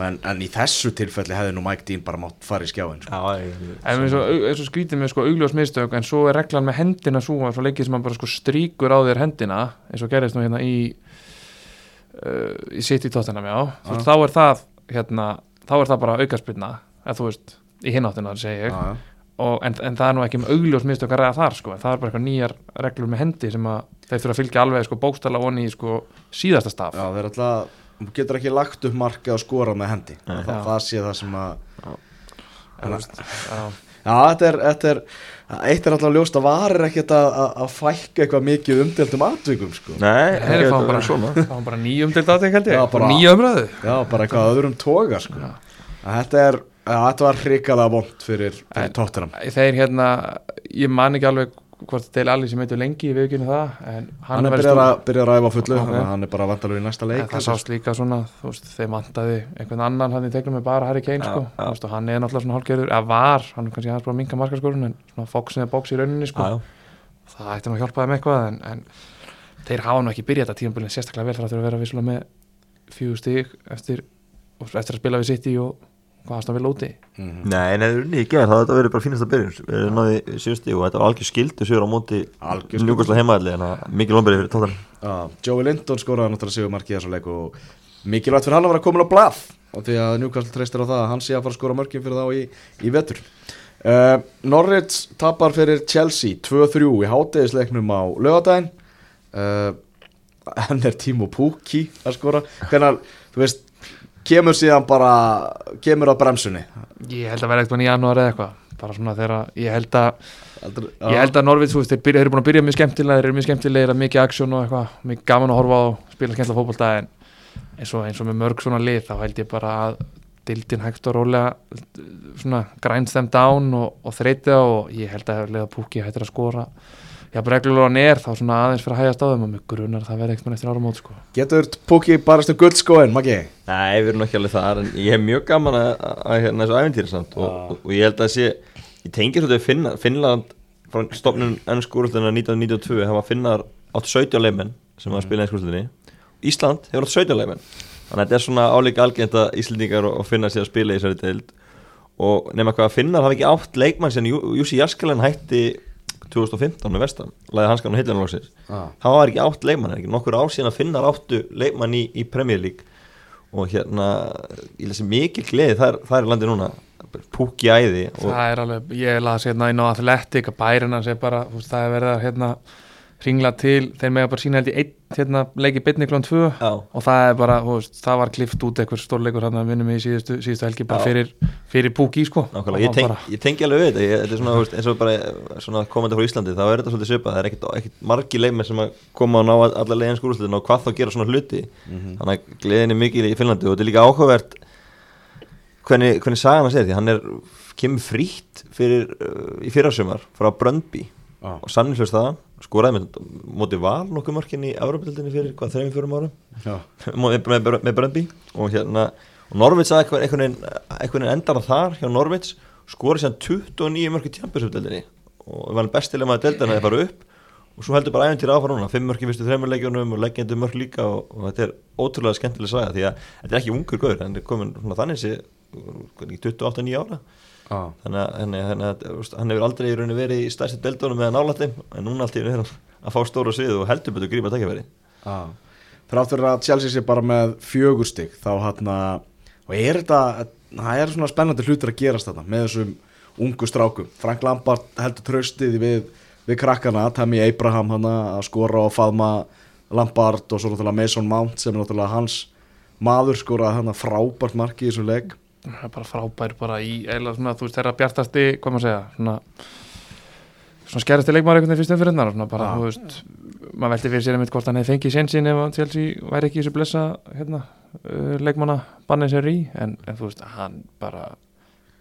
En, en í þessu tilfelli hefði nú Mike Dean bara mátt fara í skjáin sko. En eins og, eins og skrítið með sko augljós mistök en svo er reglan með hendina svo að svo leikið sem hann bara sko stríkur á þér hendina eins og gerist nú hérna í uh, í sitt í tóttina já, veist, þá er það hérna, þá er það bara aukaspilna eða þú veist, í hináttina segi ég en, en það er nú ekki um augljós mistök að ræða þar sko, en það er bara eitthvað nýjar reglur með hendi sem að þeir þurfa að fylgja alveg sko bókstala onni í sko síðasta staf. Já, þeir alltaf þú getur ekki lagt upp markið og skorað með hendi. Það, Já. það sé það sem að En, þú veist, já. Já, þetta er, þetta er eitt er alltaf ljóst að varir ekkert að, að, að fækka eitthvað mikið umdeltum atvikum sko. Nei, fá þetta bara, svona. fá bara nýjum til þetta held ég, Já, bara bara- nýja umræðu. Já, bara eitthvað öðrum toga sko. Að Þetta er, að þetta var hrikalega vond fyrir, fyrir tóttunum þeir hérna, ég man ekki alveg hvort Dale Alli sem heitir lengi í viðkynni það en hann, Hann er stú- að, byrjar að ræfa fullu Ok. þannig að hann er bara vantalur í næsta leik en það sást líka svona, þú veist, þeir mandaði einhvern annan hann í teglum með bara Harry Kane Já, sko, þú veist, hann er náttúrulega svona hálfgerður eða var, hann er kannski hans bara að minka markaskorun en svona fox eða box í rauninni sko já. það ætti nú að hjálpa þeim eitthvað en, en þeir hafa nú ekki byrjað þetta tímabilið sérstaklega vel þar að vera eftir að spila við City og hvað hann vil úti? Mhm. Nei, nei, unni í gerð, það þetta verið bara fínast að byrjun. Við erum náði sjösti og þetta var algjör skildu Sigur á móti njúkastlega heimaðli En það mikið lómberi fyrir tóttan Já, Joey Linton skoraði náttúrulega sigur markið í þessu leik og mikilvægt fyrir hann að vera komin á blað og því að Newcastle treystir á það að hann sé að fara að skora mörkin fyrir þá í, í vetur. Uh, Norwich tapar fyrir Chelsea 2-3 í hátegisleiknum á lögadaginn uh, hann er Timo Pukki að skora. Hvernig, þú veist kemur síðan bara, kemur á bremsunni. Ég held að vera eitthvað í janúar eða eitthvað. Bara svona þegar ég held að Aldrei, Ég held að Norvits, þú veist, þeir, eru búin að byrja mjög skemmtilega, þeir eru mjög skemmtilegir, mikið aksjón og eitthvað, mikið gaman að horfa á spila skemmtilega fótbolta en eins og, eins og með mörg svona lið þá held ég bara að dildin hægt og rólega svona grinds them down og, og þreyti á og ég held að leða Púki hættir að skora já, reglulega hann er þá svona aðeins fyrir að hægast á þeim og mig grunar að það verði eitthvað eftir ára mót sko. Getur Pukki bara stu guldskóin, Maggi? Nei, við erum ekki alveg þar En ég hef mjög gaman að, að, hérna þessu æfintýri samt og, Já. og, og ég held að sé Ég tengi svolítið við Finna, Finnland Frá stofnun ennskúrústluna 1992 Hafa Finnar átt 17 leikmenn Sem var að spila ennskúrústlunni Ísland hefur átt 17 leikmenn Þannig að þetta er svona álíka algjönd að Íslendingar og, Finnar sé að spila í þessari deild Og nema hvað að Finnar hafa ekki átt leikmann Sen Jussi Jaskelen hætti 2015 með vestan Læði hanskan og hillanlóksins Já. það var ekki átt leikmann ekki? Nokkur ár síðan að finna áttu leikmann í, í Premier League. Og hérna ég lesi mikil gleði þar, þar er landi núna. Púki æði og það er alveg, ég las hérna inn á Athletic að bærin hans er bara, þú veist, það er verið að hérna ringla til, þeir mega bara sína held í einn hérna leiki bytni klón 2 já, og það er bara, veist, það var klift út eitthvað stórleikur hann að minnum í síðustu, síðustu helgi bara fyrir, fyrir púki sko. Ég, bara, ég tengi alveg við þetta. Ég, þetta er svona, veist, eins og bara svona komandi frá Íslandi, þá er þetta svolítið svipað. Það er ekkit, ekkit margi leikmenn sem að koma og ná allar leiðin skúrúsliðin og hvað þá gera svona hluti. Þannig að gleðin er mikil í Finnlandi og þetta er líka áhugavert hvernig, hvernig sagan hans er því hann er kemur frítt fyrir, uh, í fyrrasumar frá Bröndby Já. og sannins það skoraði með móti val nokkuð mörkin í Európa-dildinni fyrir hvað, þreim, fjórum árum? Með, með, með Bröndby og hérna og Norvits að einhvern veginn endar það þar hjá Norvits skorið sér 29 mörki tjampesupdildinni og var hann bestilega maður deildina að fara upp. Og svo heldur bara æfintýra áfram núna, fimm mörk í fyrstu þreymur leikjunum og leggjandi mörk líka og, og þetta er ótrúlega skemmtileg saga því að þetta er ekki ungur gaur, hann er komin svona þannig sé, hvernig, 28-9 ára ah. þannig að, þannig, að, þannig að hann hefur aldrei í rauninni verið í stærsti deildónum meðan nálættim en núna allt í rauninu er hann að fá stóra svið og heldur betur grípa takkifæri ah. Þrátt fyrir að Chelsea sé bara með fjögur stygg þá hann að og er þetta, það er svona spennandi hlutur að gerast þetta með þessum ungu strákum Frank Lampard heldur tröstið við, við krakkana, Tammy Abraham hann að skora og faðma Lampard og svo náttúrulega Mason Mount sem er náttúrulega hans maður skora hann að frábært marki í þessu legg það er bara frábær bara í eða svona, þú veist, þeirra bjartasti, hvað maður segja svona, svona skerðasti leikmaður einhvern veginn fyrst umfyrirnar svona bara, þú veist maður veldi fyrir sér einmitt hvort hann hefði fengið sensin ef að Chelsea væri ekki í þessu blessa hérna, uh, leikmanna bannið sér í. En, en þú veist, hann bara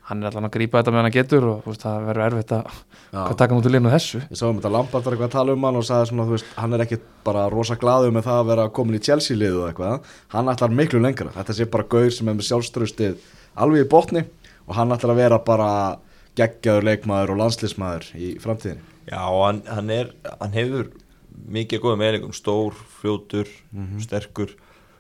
hann er allan að grípa þetta með hann getur og veist, það verður erfitt að taka hann út í linu þessu. Ég sá um þetta Lampard var eitthvað að tala um hann og sagði svona, þú veist, hann er ekki bara rosa glaður með það að vera komin í Chelsea liðu eitthvað, hann ætlar miklu lengra. Þetta sé bara gaur sem er með sjálfströstið alveg í botni og hann ætlar að vera bara geggjaður leikmaður og landslismadur í framtíðinni. Já, hann, hann, er, hann hefur mikið góða meðlingum, stór, fljótur, sterkur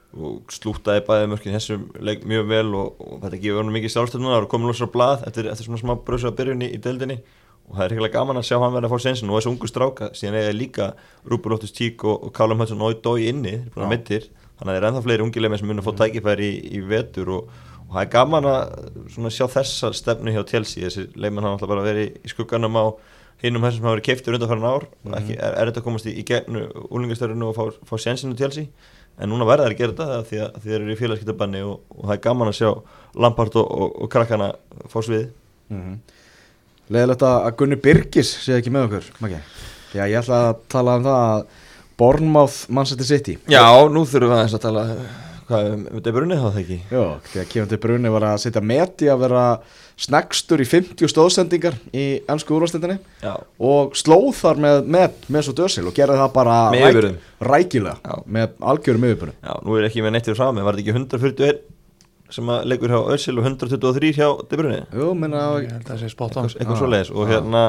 og slútaði bæði mörkin þessum leik mjög vel og, og þetta gefur hann mikið sjálfstöð núna, það eru komin losar blað eftir, eftir svona smá bröðsöða byrjun í, í deildinni og það er ekki gaman að sjá hann verða að fá sensin og þessu ungu stráka, síðan er líka Rúbur Lóttus Tík og, og Callum Hudson og Dói inni, þeir eru búin að mittir þannig að það er ennþá fleiri ungilegmi sem mun að fá tækifæri í, í vetur og, og það er gaman að svona, sjá þessa stefnu hjá Chelsea, þessi leikmann hann alltaf bara verið í skugganum á hinnum þessum sem hafa verið keiftur undanfæran ár. Og ekki, er, er þetta að komast í, í gegnu úlingastörinu og fá, fá sjensinu Chelsea? En núna verða þær að gera þetta af því að þeir eru í félagskiptabanni og, og það er gaman að sjá Lampard og, og, og krakkana fá svið mm -hmm. Leðilegt að Gunni Birgis sé ekki með okkur Maggi. Já, ég ætla að tala um það að Bournemouth Manchester City. Já, nú þurfum við aðeins að tala hvað, um þetta er brunnið þá það ekki? Jó, því að Kevin De Bruyne var að setja meti að vera sneggstur í 50 stóðsendingar í ennsku úrvastendinni Já, og slóð þar með, með, með svo dösil og gerði það bara Með ræk- rækilega Já. með algjörum yfirbúrum já, nú er ekki með neitt fyrir frá mig, var þetta ekki 141 sem að leikur hjá Özil og 123 hjá De Bruyne? Jú, menna ég held að það sé spot on. Eitthvað, eitthvað Já. svoleiðis og hérna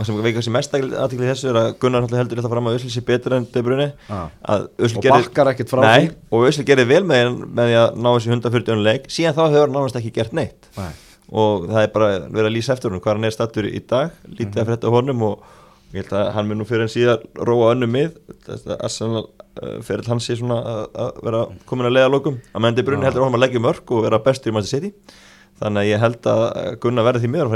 og sem veikast í mest aðtikli þessu er að Gunnar heldur þetta fram að Özil sé betur en De Bruyne. Özil og bakkar ekkert frá því. og Özil gerði vel með, því að ná þessi 140 leik. Síðan þá hefur hann nánast ekki gert neitt. Nei. og það er bara verið að lýsa eftir hún hvað hann er stattur í dag, lítið Mhm. að frétta honum og ég held að hann mun nú fyrir en síðan róa önnum mið. Þetta Arsenal uh, fyrir hans sé svona að, vera komin að leiða lókum að menn De Bruyne Já. heldur hann að leggja mörg og vera bestur í Manchester City. Þannig að ég held að Gunnar verði því miður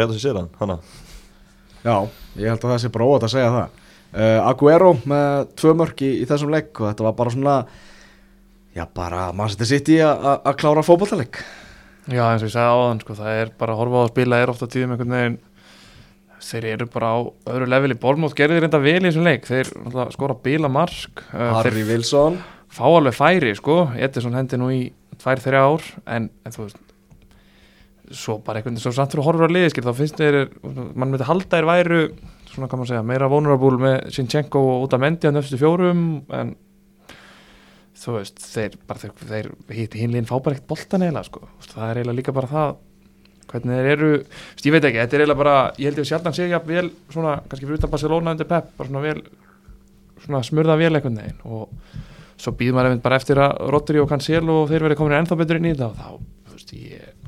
Já, ég held að það sé bara óvægt að segja það. Uh, Aguero með tvö mörk í, í þessum leik og þetta var bara svona já, bara Manchester City að að- að klára fótballtaleg Já, eins og ég sagði áðan, sko, það er bara að horfa á að spila er ofta tíðum einhvern veginn. Þeir eru bara á öðru leveli. Bormóð gerði reynda vel í þessum leik. Þeir skora bíla marsk uh, Harry Wilson. fá alveg færi, sko. Edison hendi nú í tvær, þrjá ár en, en þú veist svo bara einhvern veginn, svo fyrir að horfa á liðiskir þá finnst þeir, mann myndi halda þeir væru svona kann maður segja, meira vulnerable með Sinchenko og út af mendi á nöfstu fjórum en þú veist, þeir bara, þeir, þeir hitt hinliðin fá bara ekkert boltan eiginlega, sko. Það er eiginlega líka bara það hvernig þeir eru, veist, ég veit ekki, þetta er eiginlega bara ég held ég sjaldan sé ég vel svona, kannski fyrir utan Barcelona undir Pep, bara svona vel svona smurða vel einhvern veginn og svo býður maður einmitt bara eftir að Rodri og Cancelo og þeir verið komin ennþá betur inn í þetta og þá, þú veist, ég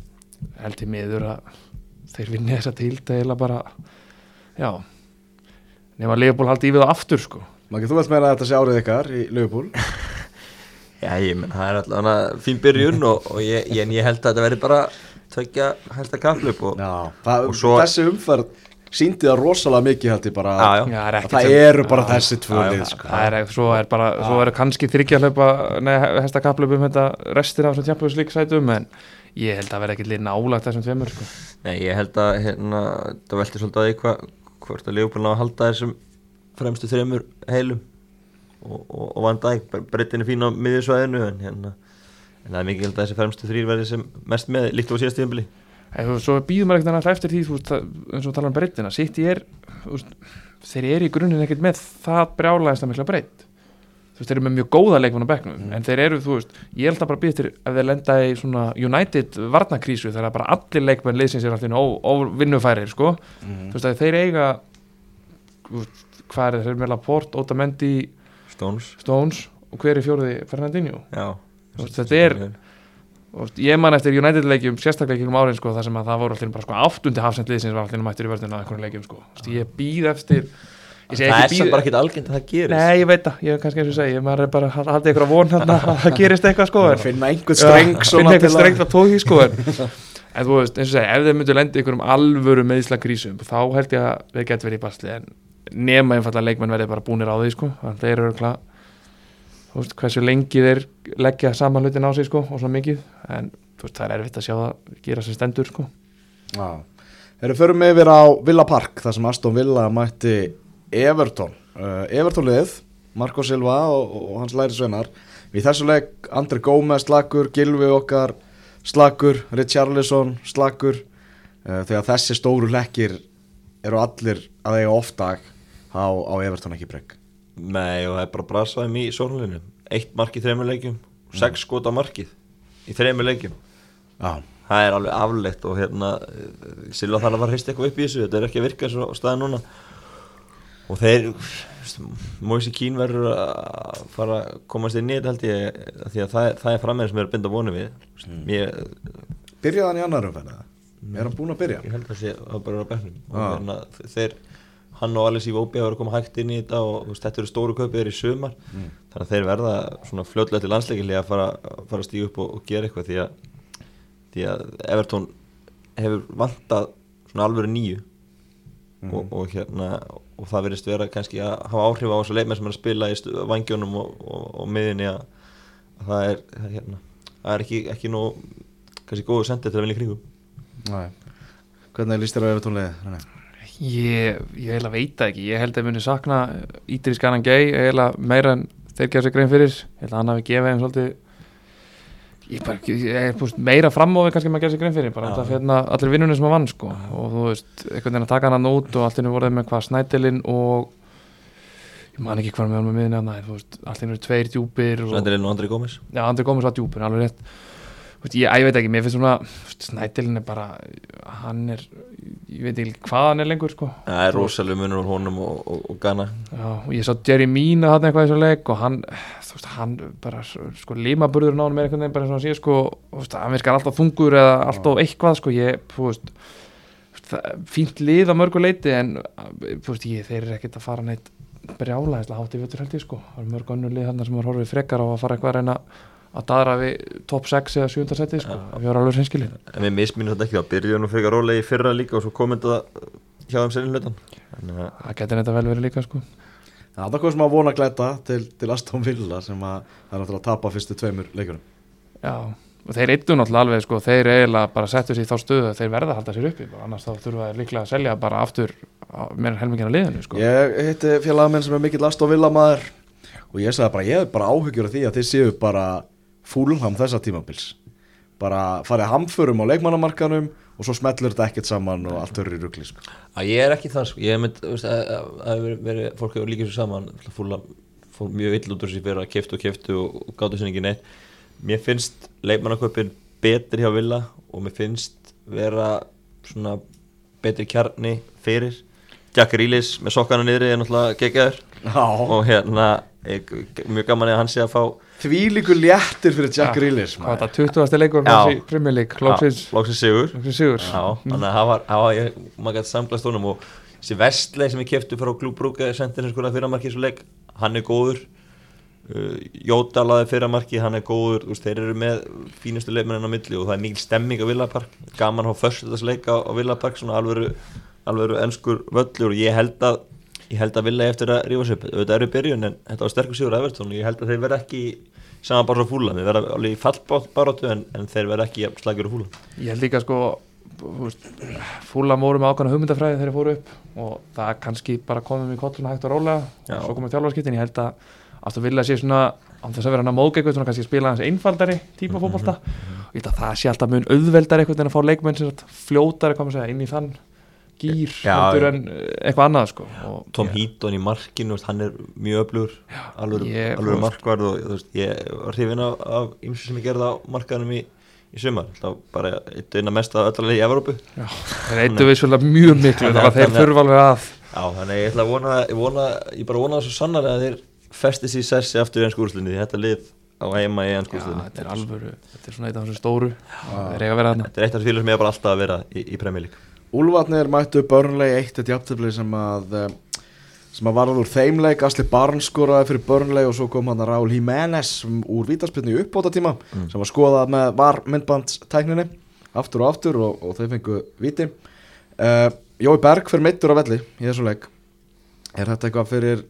held ég miður að þeir vinni þessa tilda eiginlega bara já nema Leopold haldi í við það aftur sko Maggi, þú veist meira að þetta sé árið ykkar í Liverpool Já, ég menn, það er alltaf fín byrjun og, og ég, ég, ég held að þetta verði bara tvekja hæsta kaplöp og Já, það, Og svo- þessi umferð síndi það rosalega mikið held ég bara Já, já. Já, er að það sem- eru bara Já, þessi tvö já, já, lið það, sko. það er, svo er bara, svo er kannski þryggja hlaupa, nei, hesta kaplöpum þetta restir af þessum Champions League sætum en ég held að vera ekki lið nálagt þessum tveimur sko. Nei, ég held að hérna, það velti svolítið að hva, hvort að Leopold ná að halda þessum fremstu þreymur heilum. Og, og, og Van Dijk, breytin er fín á miðjusvæðinu en, hérna, en það er mikið held að þessi fremstu þrýr verði sem mest með líkt á síðast tíðanbili svo býður maður ekkert annað eftir því þú það, eins og tala um breytina sitt ég er, þeir eru í grunninn ekkert með það brjálæðist að mikla breytt þú veist, þeir eru með mjög góða leikmann á bekknum Mm. en þeir eru, þú veist, ég held að bara býða til ef þeir lenda í svona United varnakrísu þegar bara allir leikmenn liðsins er alltaf ó, ó, vinnufærir, sko Mhm. þú veist, að þeir eiga hvað er þeir með Laporte, Otamendi Stones Stones og hver er fjóriði Fernandinho Já veist, þetta er- og ég man eftir United leikjum sérstaklega ekki um árin sko, þar sem að það voru allir bara sko, áttundi hafsendliðsins var allir mættur í vörðinu á einhvern leikjum sko. Veist, ég býð eftir Það er býð bara ekkit algengt að það gerist. Nei, ég veit það, ég er kannski eins og segi maður er bara að halda ykkur að von hérna að það gerist eitthvað sko. Að en- finna einhvern streng finna til eitthvað strengt að tóki sko. En, en þú veist, eins og segi, ef þeir myndu lendi ykkur um alvöru meðisla krísum þá held ég að þeir gett verið í basli. En nema einfallega leikmenn verið bara búnir á því sko, þannig að þeir eru veist, hversu lengi þeir leggja saman hlutin á sig sko og svona mikið. En þú veist, það er erfitt að sjá það gera sér stendur sko. Já, þeir förum yfir á Villa Park þar sem Aston Villa mætti Everton. Uh, Everton liðið, Marco Silva og, og hans læri svenar í þessu leik Andri Gómez slagur, Gilvi okkar slagur, Richarlison slagur uh, þegar þessi stóru lekkir eru allir að eiga ofdag á, á Everton ekki breyk Nei og það er bara brasaðum í sónlunum Eitt mark í þreymur leikjum Sex skot á markið í þreymur leikjum. Já, Það er alveg afleitt og hérna eh, Silva þarf að fara að hrista eitthvað upp í þessu. Þetta er ekki að virka svo staðið núna Og þeir Moise Keane verður að fara að komast inn í þetta held ég af Því að það, er- það er frammeðin sem er að binda vonu við. Ég, byrjaði hann í annar eða? Er hann búinn að byrja? ég held að sé að bara bæknum og Já. hérna, þeir hann og Alice Iwobi hafa verið að koma hægt inn í þetta og þetta eru stóru kaupið þeir í sumar. Þannig að þeir verða svona fljótlega til landsleikili að fara, fara að stíga upp og, og gera eitthvað því að, því að Everton hefur vantað svona alvöru nýju og, og hérna og það verðist vera kannski að hafa áhrif á þessu leikmenn sem er að spila í vangjónum og, og, og miðinni að, að það er það er, hérna, það er ekki, ekki nú kannski góðu sendið til að vinna í kringum Nei Hvernig líst þér á? Nei. Ég, ég eiginlega veit það ekki, ég held að ég muni sakna Ídris Ganan Gay eiginlega meira en þeir gefa sér grein fyrir ég held að hann hafi gefið þeim svolítið ég, bara, ég er búst meira fram á við kannski maður gefa sér grein fyrir bara þetta hérna allir vinnunni sem að vann sko. Og þú veist, einhvern veginn að taka hann út og allir voruð með hvað snætilinn og ég man ekki hvað með hann með þú veist, allir eru tveir djúpir og, Svendirinn og Andri Gómez. Já, Andri Gómez var djúpur, alveg rétt veist, ég, ég veit ekki, mér finnst svona Snædilin er bara hann er, ég veit ekki hvað hann er lengur sko. Það er rosalega munur á honum og, og, og Ghana. Já, og ég sá Jerry Mina hann eitthvað í þessu leik og hann, þú veist, hann bara, sko, limaburður náðum með einhvern veginn bara eins og hann sé, sko, þú veist, hann virkar alltaf þungur eða alltaf eitthvað, sko, ég, þú veist fínt lið á mörgu leiti en, þú veist, ég, þeir eru ekkert að fara neitt brjálæðislega hátt í vötur held ég, sko. Það eru mörg önnur lið hann sem var horfið frekar á að fara eitthvað að reyna að daðra við top 6 eða 7. seti, sko, Já. við erum alveg hreinskilin En við misminum þetta ekki, það byrjuðu nú fyrir rólega í fyrra líka og svo komið þetta hjá þeim senni hlutan Þannig að það getur þetta vel verið líka, sko Það er hvað sem að vona að glæta til, til Aston Villa sem að það er náttúrulega að tapa fyrstu tveimur leikurum Já, og þeir eittu náttúrulega alveg sko, þeir eiginlega bara settu sér í þá stöðu að þeir verða að halda sér uppi, annars þá þurfa þeir líklega að selja bara aftur en helmingina liðinu sko. Ég hitti félagamenn sem er mikill Aston Villa maður og ég sagði bara, ég hef bara áhyggjur af því að þið séu bara fúlham þessa tímabils. Bara farið hamförum á leikmannamarkanum og svo smellur þetta ekkert saman og allt verður í rugli sko. að ég er ekki þann sko, ég mynd, verið, verið, fólk hefur líka svo saman fúla, fór mjög vill út úr sér fyrir að keftu og keftu og, gátu sinni ekki neitt. Mér finnst leikmannaköpin betri hjá Villa og mér finnst vera svona betri kjarni fyrir. Jack Reelis með sokkana niðri er náttúrulega geggjaður. Já, og hérna mjög gaman að hann sé að fá því líku léttir fyrir Jack Ja, Grealish Hvað var þetta, 20. leikur í Premier League, Lóksins sigur. Lóksins Sigur. Já, þannig að það var, það maður gæti samglast honum og þessi vestleik sem ég kefti frá Klúbrúka sendir hans skoða fyrramarki í svo leik, hann er góður. Uh, Jóta laði fyrramarki, hann er góður. Þú veist, þeir eru með fínustu leikmennin á milli og það er mikil stemming á Villapark gaman að fá föstudagsleik á, á Villapark svona alvöru, alvöru ennskur völlur og ég held að ég held að eigi eftir að rífa sér upp. Auðvitað eru byrjun en þetta var sterkur sigur að Evertón og ég held að þeir verða ekki saman bara svo fúla, þeir verða alveg í fallbaróttu en, en þeir verða ekki slagjur og fúla Ég held líka sko fúla mórum ákvæmna hugmyndafræði þegar þeir fóru upp og það kannski bara komum í kolluna hægt og rólega. Já. og svo komum þjálfarskiptin, ég held að Aston Villa sé svona, án þess að vera hann að móðga eitthvað svona kannski spila hans einfaldari típa fótbolta. og ég held að það sé alltaf mun auðveldar eitthvað en að fá leikmenn sem sagt fljótari koma að segja inn í þann gýr já. en eh, eitthvað annað sko. Og Tom ég- Heaton í markinu, hann er mjög öflugur alveg, alveg markvarð og veist, ég var hrifin af, af ymsu sem ég gerði á markaðanum í, í sumar. Það bara eitt eina mest að öllarlega í Evrópu. Já, þeir eittu vissulega mjög miklu Þannig að- þeir þurfa alveg að Já, þannig ég ætla að vona, ég vona, ég bara vona það svo sannarlega að þeir festi sér sessi aftur í ennsku úrslinni, þetta lið á heima í ennsku Já, úrslinni. þetta er alvöru, þetta er svona eitt af þessu stóru. Það Þetta er eitt af þessu félagum sem ég bara alltaf að vera í, í Premier League. Úlfarnir mættu börnlegi eitt eitt jafntefli sem að eh, sem að varða úr þeimleik Asli Barnes skoraði fyrir börnlegi og svo kom hann að Raúl Jiménez úr vítaspilni í uppbóta tíma sem var skoðað með var myndbandstækninni aftur og aftur og, og þau fengu viti uh, Jói Berg fyrir meittur á velli í þessu leik. Er þetta eitthvað fyrir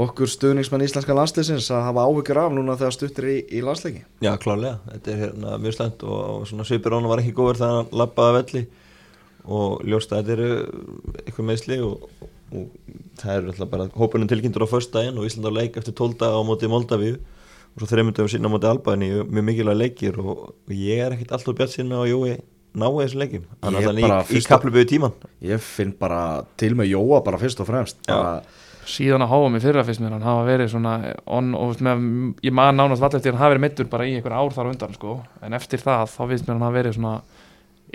okkur stuðningsmenn íslenska landsliðsins að hafa áhyggjur af núna þegar stuttir í, í landsleiki? Já, klárlega, þetta er hérna mjög slæmt og, og svona Svipir Rónu var ekki góður þegar hann lappaði að velli og ljóst að þetta eru eitthvað meðsli og, og það er alltaf bara hópunum tilkynntur á föstudaginn og Ísland á leik eftir 12 daga á móti Moldavíu og svo þreymundum sinna á móti Albani mjög mikilvæg leikir og, og ég er ekkit alltaf bjart sinna á Jói náu þessum leikim er þannig bara í, í fyrst- kapluböðu tíman Ég finn bara til með Jóa bara fyrst og fremst bara, Síðan að háa mig fyrra fyrst mér hann hafa verið svona on, og með, ég man nánast vall eftir hann hafa verið meittur bara í einhver ár þar á undan sko. en eftir það þá finnst mér hann hafa verið svona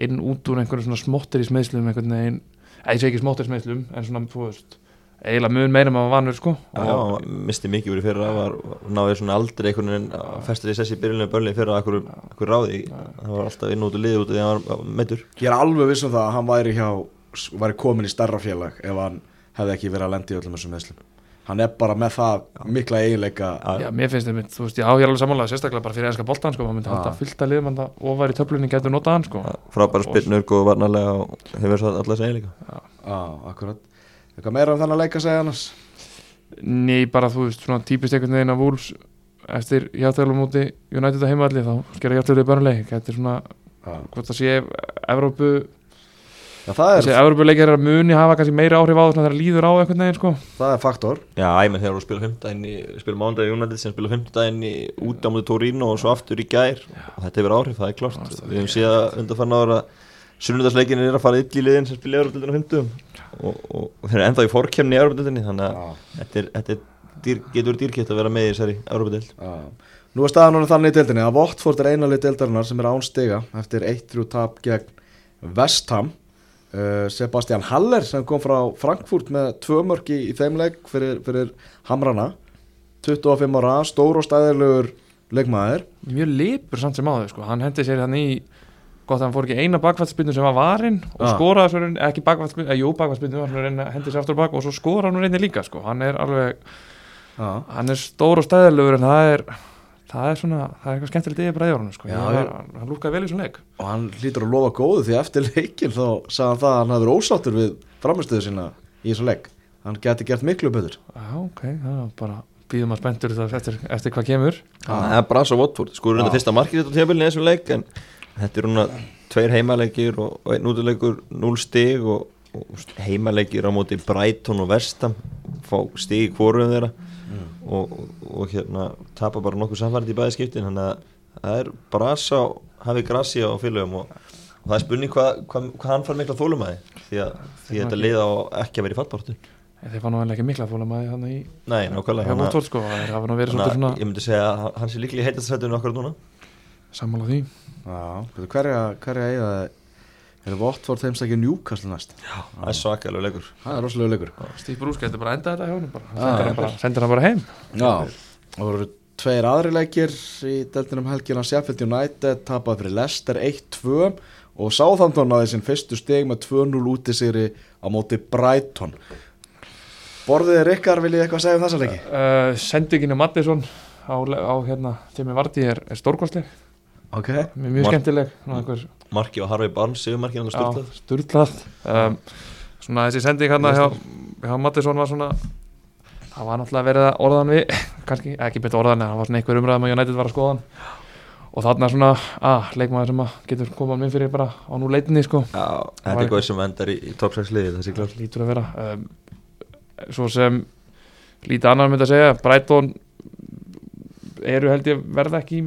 inn út úr einhverju svona smottir í smeðslum einhvern veginn, eða ég segi ekki smottir í smeðslum en svona, þú veist, eiginlega mun meira en maður vanur sko. Já, hann misti mikið verið fyrra var, náði svona aldrei einhvern veginn að festur í sessi í byrjunlega börnlega fyrra að einhver ráði. Það var alltaf inn út og liði út því að hann var meittur Ég er alveg viss um það að hann væri hjá væri komin í stærra félag ef hann hefði ekki verið að lendi í öllum þessum meðslum Hann er bara með það mikla eiginleika. Já, mér finnst það, þú veist, ég á hér alveg sammála sérstaklega bara fyrir enska boltan, sko, maður myndi halda Já. að liðum og ofar í töflunni getur notað hann, sko. Frábæra spilnur, góð varnarlega og hefur svo allar segja líka Já, akkurat. Eitthvað meira um þannig að leika segja annars Ný, bara, þú veist, svona típist einhvern veginn af Wolves eftir hjáttælum múti United á heimaðalli, þá skera Já, það það, þessi Evrópuleikir er að muni hafa kannski meira áhrif á það svona þegar líður á einhvern veginn, sko. Það er faktor. Já, ég menn þegar þú spila fimmtudaginn í spila mándaginn í United sem spila fimmtudaginn í út á mútið Torino og svo aftur í gær. Og þetta hefur áhrif, það er klart við hefum séð að undanfann ára sunnudagsleikin er að fara ill í liðin sem Európa-dildinu á fimmtudum og, og, og þeir eru ennþá í fórkjemni í Európa-dildinni þannig að þetta, er, þetta er dýr, getur dýrkitt að vera með í þessari Európa-dild Já. Nú er staðan núna þannig í deildinni að Votford er einalið deildarinnar sem er án stiga eftir 1-3 tap gegn Vestham Sebastian Haller sem kom frá Frankfurt með tvö mörk í, þeim leik fyrir, fyrir Hamrana 25 ára, stór og stæðilegur leikmaður mjög lipur samt sem áður, sko, hann hendi sér hann í gott að hann fór ekki eina bakvæðspinnu sem var varinn og Já. skoraði svo reyni, ekki bakvæðspinnu, eða jú reyni að hendi sér aftur bak og svo skoraði hann reyni líka, sko, hann er alveg Já. hann er stór og stæðilegur en það er það er svona, það er eitthvað skemmtilegt yfir hann sko. Já, var, hann, hann lúkaði vel í svona leik. Og hann hlýtur að lofa góðu því eftir leikin þá sagði hann það að hann hafði verið ósáttur við framistöðu sína í þessu leik. Hann geti gert miklu betur. Já, ok, það er bara býðum að spenntur þetta eftir, eftir hvað kemur. Það er bara svo Watford, skoður þetta Já. fyrsta markið þetta tíðabilið í þessum leik en þetta er núna tveir heimaleikir og, og einn útileikur 0 stig og, og heimaleikir á móti Brighton og Vestam fá stig í hvorum þeirra og, og, og hérna tapa bara nokkuð samfærið í bæði skiptin þannig að það er brasa hafi grassi á félögum og, og það er spurning hvað hva, hva hann fær mikla þólumæði því að, því að þetta liða á ekki að vera í fallbortu En þeir fann nú vel ekki mikla maður hann í Nei, nákvæmlega þannig að- sko, svolítið að svona ég myndi segja að hann sé líklega í heitast sættunum okkur núna. Sammála því. Hverja, hverja er Votford þeimstakki Newcastle næst? Það er svakalega leikur. Það er rosalega leikur. Bruce getur bara endað þetta hjá bara. Já, sendir, hann bara, sendir hann bara heim. Já, og voru tveir aðri leikir í deildinum helgina. Sheffield United tapaði fyrir Leicester 1-2 og Southampton náði sinn fyrstu steg með 2-0 úti sigri á móti Brighton. Borðið Rikkar, viljið þið eitthvað segja um þessa leiki? uh, sendinginu Mattisson á, á hérna, Timi Vardí er, er stórkostleg Ok. Mjög Mar- skemmtileg. Marki og Harvey Barnes styrlað sturlað? um, Svona þessi sending hann hjá, hjá Mattisson var svona Það var náttúrulega verið að orðan við kannski, ekki betur orðan það var svona einhver umræðum að United var að skoða hann. Og þarna svona, að, leikmaður sem að getur komað minn fyrir bara á nú leitinni sko. Já, þetta er eitthvað sem endar í, í top 6 liði þessi klart lítur að vera um, Svo sem lítið annar myndi að segja Brighton eru held ég verða ekki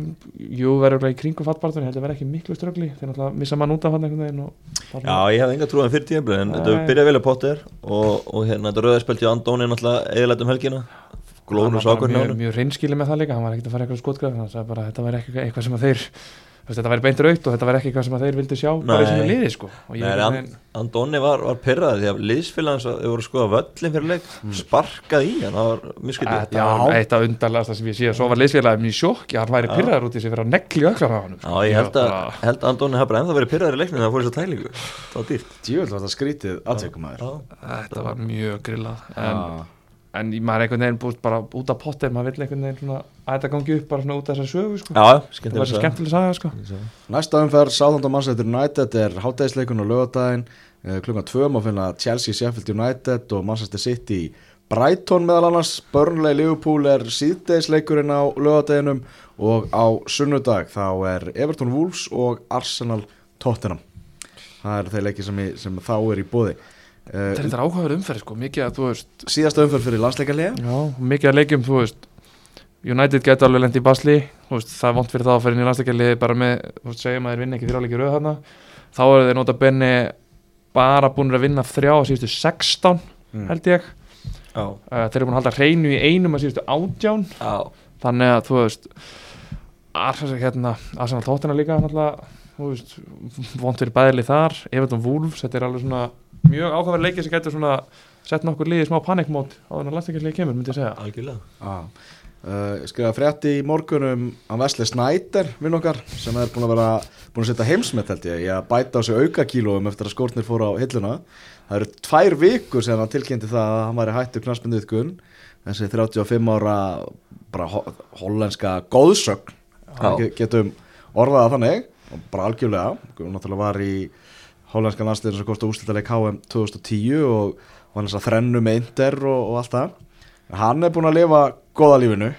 jú verður í kringu fattbartur held ég verða ekki miklu ströggli þeir náttúrulega missa mann út af hann einhvern veginn Já, ég hef enga trúan fyrir tíðanblöð en þetta hefur byrjað vel að Potter og, og hérna þetta rauðarspelt í Andóni náttúrulega eðlætt um helgina. Glóðnus var ákvörn mjög, mjög reynskili með það líka hann var ekkert að fara eitthvað skotgraf bara að þetta væri eitthvað, eitthvað sem að þeir þetta væri beint raut og þetta væri ekki eitthvað sem að þeir vildi sjá bara í sinni liði sko. And, Andoni var, var pyrraði því að liðsfélagans að þau voru að skoða völlin fyrir leik sparkað í hann, það var miskildið Þetta var eitt af undarlegasta sem ég sé. Svo var liðsfélagið mjög sjokki, hann væri pyrraður út í sig fyrir að negli öklar á hann Já, ég held að, held að Andoni hafa bara ennþá verið pyrraður í leikninu þegar það fór þess að tælingu. Það var dýrt. Djúvel var þetta skrítið aðtökum en, maður er einhvern veginn búist bara út af pottir maður vill einhvern veginn svona að þetta gangi upp bara svona út af þessar sögu sko. Já, Það var svo skemmtileg saga sko. Næsta umferð, Southampton Manchester United er hátæðisleikun og lögadaginn klukkan 2 má finna Chelsea, Sheffield United og Manchester City Brighton meðal annars, Burnley, Liverpool er síðdegisleikurinn á lögadaginum og á sunnudag þá er Everton Wolves og Arsenal Tottenham. Það eru þeir leiki sem, í, sem þá er í bóði Þetta er þetta áhugaður umferð sko. mikið að þú veist síðasta umferð fyrir landsleikarlega já, mikið að leikjum þú veist. United getur alveg lendi í basli. Veist, það er vont fyrir það að fyrir inn í landsleikarliði bara með, þú veist, segjum að þeir vinna ekki þrjáleiki rauð þarna. Þá eru þeir nota benni bara búin að vinna þrjá á síðustu 16 Mm. held ég. Uh, þeir eru búin að halda hreinu í einum að síðustu átján. Já, þannig að þú veist Arsenal hérna, Arsenal tóttina líka vont fyrir bæðli þar, Everton Wolves þetta er alveg svona mjög ákvæmlega leikið sem getur svona sett nokkur liðið í smá panikmót á þannig að landsleikarlið kemur, myndi ég segja. Algjörlega. Ah. Uh, skrifa frétti í morgunum á Vesli Snæder vinn okkar sem er búin að vera búin að setja heimsmet held ég í að bæta á sig auka kílóum eftir að skórnir fóru á hilluna. Það eru tvær vikur sem hann tilkynnti það að hann væri hættu knarsmynduðkun þessi 35 ára bara ho hollenska góðsögn getum orðaða þannig og bara algjörlega hún náttúrulega var í hollenska landsliðin sem kosti úrslitaðleik HM 2010 og var þess að þrennu með Inter og, og allt það. Hann er búin að lifa góða lífinu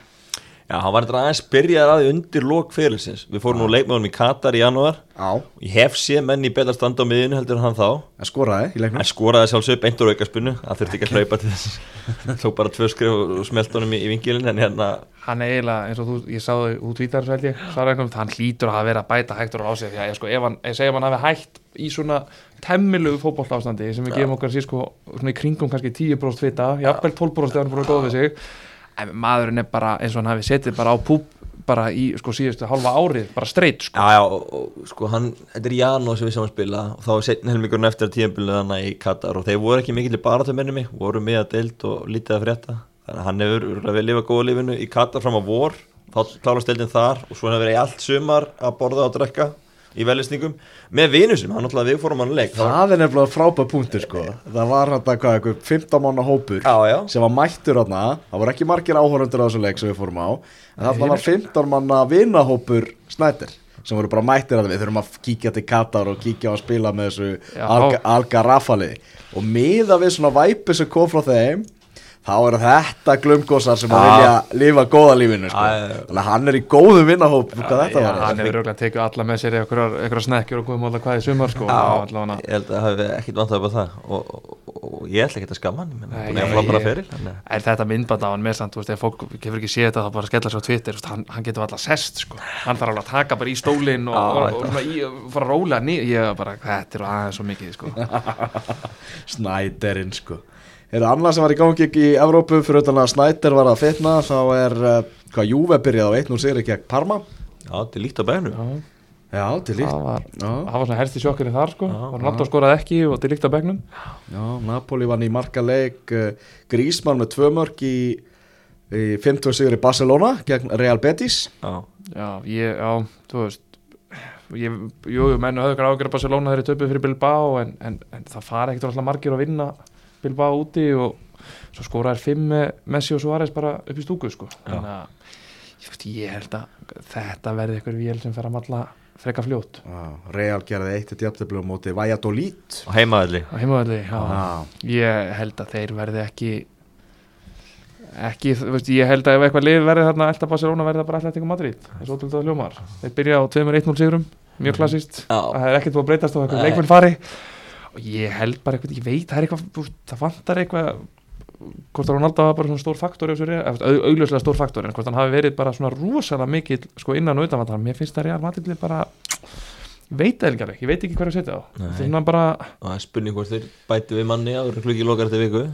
Já, hann var þetta aðeins byrjaði að því undir lók fyrirlisins Við fórum nú leikmöðum í Katar í janúar. Á, Ég hef sé menn í betra standa á miðinu heldur en hann þá. En skoraði í leiknum. Hann skoraði sjálfsög beint úr aukaspunnu Það þurfti ekki að hlaupa til þess. Tók bara tvö skrif og smelt honum í, í vingilin En hérna, hann er eiginlega, eins og þú, ég sáðu þú tvítar svo held ég, svarað einhvern, hann hlýtur að hafa verið að bæta hægtur á sig, því að ég sko, ef hann, ég segjum hann í svona temmilugu fótboltástandi sem við gefum okkar síð sko, svona í kringum kannski 10% fita, jafnvel 12% ef hann er búin að góða við sig, en maðurinn er bara eins og hann hafi setið bara á púp bara í sko síðustu halva árið, bara straight sko. já, já, og, sko hann Þetta er Janúar sem við sáum að spila Og þá var setn helmingurinn eftir tíðanbílu þannig í Katar Og þeir voru ekki mikill í baratumennimi Voru með að deild og lítið að frétta Þannig að hann hefur verið að lifa góða lífinu í Katar fram á vor Þá klárast deildin þar Og svo hann hefur verið í allt sumar að borða og drekka Í velisningum Með vinu sem hann náttúrulega við fórum hann leik. Það er nefnilega frábæð punktur sko. Það var hann hvað, eitthvað 15 mánu hópur Já, já. sem var mættur hann það voru ekki margir áhörundur á þessu leik sem við fórum á en þarna var 15 manna vinahópur Snæder sem voru bara mættir að við þurfum að kíkja til Katar og kíkja á að spila með þessu. Alga, Alga Rafali og miða við svona væpi sem kom frá þeim þá eru þetta glumgósar sem að vilja lifa góða lífinu sko. Þannig að hann er í Já, var. hann hefur auðvitað tekið alla með sér í einhverjar snekkjur og móla hvað í sumar sko, ég held að það hafi ekkit vantað upp á það. Og, og, og ég ætla ekki að skamma hann að- Er þetta myndband á hann með samt, ef fólk gefur ekki séð þetta þá bara skella sér á Twitter, hann, hann getur alltaf sest, sko, hann þarf alveg að taka bara í stólinn og, fara að róla nýja, ég var bara, þetta er aðeins svo mikið, sko. Snæderinn sko Er það annað sem var í gangi í Evrópu? Fyrir utan að Snæder var að fitna þá er uh, hvað Júve byrjaði á 1-0 sigri gegn Parma? Já, þetta er líkt á bænu Já, Já, til líkt. Það var, Já, það var svona helsti sjokkurinn þar, sko, Já, Ronaldo skoraði ekki og til líkt á begnum. já Napoli vann í marka leik uh, Grísmann með tvö mörg í, í 50 sigri Barcelona gegn Real Betis. Já, Já, ég, já, þú veist, ég, jú, menn höfðu ekki ágjör að Barcelona þeirri töpuð fyrir Bilbao en, en, en það fara ekkert alltaf margir að vinna Bilbao úti og svo skoraðir fimm með Messi og Suárez bara upp í stúku sko. þannig að ég, veist, ég held að þetta verði eitthvað vél sem fer að malla freka fljótt. Já, Real gerði eitt til jafntöflu á móti Valladolid. Og á. Já, ég held að þeir verði ekki ekki, þú veist, ég held að ef eitthvað lið verði þarna elda Barcelona verði það bara Atletico Madrid eins og ótrúlega hljómar. Þeir byrja á 2-1-0 sigurum, mjög klassíst það er ekkert búið að breytast og eitthvað leikmenn fari og ég held bara eitthvað, ég veit það er eitthvað, það vantar eitthvað hvort að Ronaldo var bara svona stór faktor í þessu Real- eða, au- augljóslega stór faktor en hvort hann hafi verið bara svona rosalega mikill sko innan og utan mér finnst það Real Madrid bara veit það ekki alveg, ég veit ekki hverju að setja það er svona bara, og það er spurning hvort þeir bæti við manni áður klukki lokar eftir viku.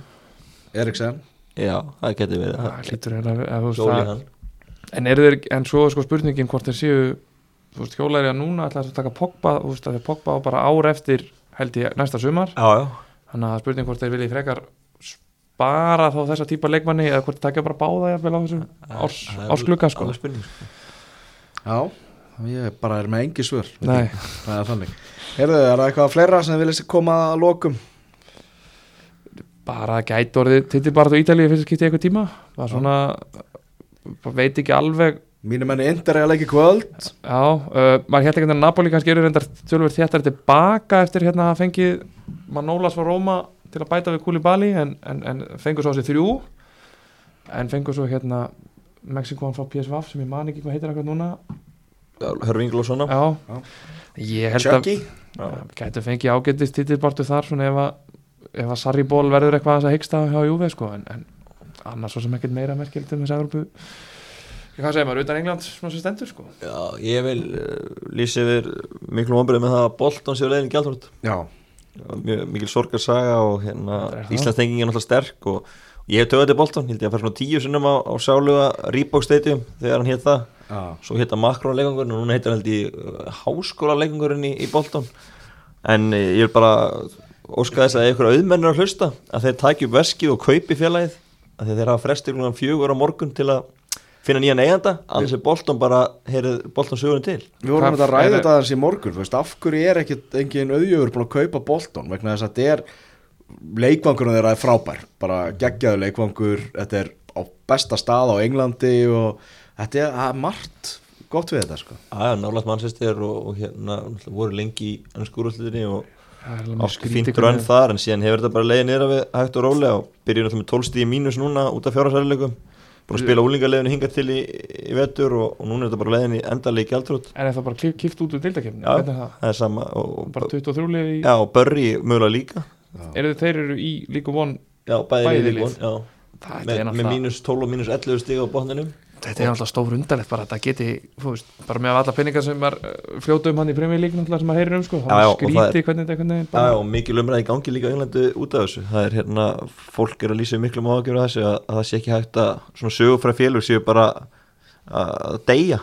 Eriksen. Já, það getur verið. Að- að En eru þeir, en svo sko spurningin hvort þeir séu þú veist, hjólaði að núna ætla að taka Pogba, þú veist, að að Pogba á bara ár eftir held ég næsta sumar. Já, já. Þannig að það er spurning hvort þeir vilji frekar spara þá þessa típa leikmanni eða hvort takja bara báða jafnvel á þessum árs, Það er ársglugga sko. sko. Já, ég bara er með engi svör. Nei, Það er þannig. Heyrðu, er það eitthvað fleira sem viljast koma að lokum? bara gæti orðið titilbarð á Ítalíu fyrst skipti eitthvað tíma. Það er svona, bara veit ekki alveg Mínu menni Inder er að leiki kvöld. Já, uh, maður held ekki að Napoli kannski eru reyndar tölver þéttari tilbaka eftir hérna að fengið Manolas frá Róma til að bæta við Koulibaly en, en, en fengur svo á sig þrjú. En fengur svo hérna Mexikoan frá PSV sem ég man ekki hvað heitir eitthvað núna. Hörvingl og svona. Já, ég held að gæti fengið ágættist titilbartu þar svona ef að, ef að Sarri Ból verður eitthvað að hyggsta hjá Juve sko en, en annars svo sem ekkert meira merkild um þessi Evropu hvað segir maður, utan England svona sem stendur sko? Já, ég vil uh, lýsa yfir miklu ombrið með það að Bolton séu leiðin gjaldhort Já, mikil sorgarsaga og hérna Það er náttúrulega sterk og ég hef töðið til Bolton, held ég að fara svona tíu sinnum á, á sáluga Reebok Stadium þegar hann hétt það, já, svo hétt að Makron leikangurinn og núna heitir hann held í uh, háskóla leikangurinn í, í Bolton en uh, ég vil bara óska þess að einhverja auðmennir að hlusta að þeir taki upp veskið og kaupi félagið að þeir hafa frestir finna nýjan eiganda annars er Bolton bara, heyrið Bolton sögurinn til. Við vorum að ræða þetta aðeins í morgun þú veist, af hverju er ekkit engin auðjöfur búin að kaupa Bolton vegna þess að þetta er leikvangurinn þeirra er frábær bara geggjaðu leikvangur þetta er á besta stað á Englandi og þetta er, margt gott við þetta sko. Aðja, nálægt mannsestir og, og hérna voru lengi í ennskúrúslitinni og Það er alveg mjög átti skrítið fínt hvernig- rönn þar en síðan hefur þetta bara leiðið niður við hægt og rólega og byrjum náttúrulega með 12 stíði mínus núna út af fjárhásærileikum búin að spila úlingarleiðinu hingar til í, í vetur og, og núna er þetta bara leiðin í endalegi gjaldrút En er það bara kipt út úr deildakefni? Já, er það? það er sama og, Bara 23 lið í já, og Börri mögulega líka. Eru þeir eru í líka von já, bæði, Bæði já, Þetta með, er mínus 12 og mínus 11 stíð á botninum Þetta er náttúrulega stór undarlegt bara að þetta geti þú veist, bara með alla peningar sem er fljóta um hann í Premier League náttúrulega sem maður heyrir um sko. Já, það já, er er- skrítið hvernig þetta Já, bara, já, og mikil umræði í gangi líka í Englandi út af þessu. Það er hérna, fólk er að lýsa miklum ágjör af þessu að, að það sé ekki hægt að svona sögufræð félur séu bara að deyja.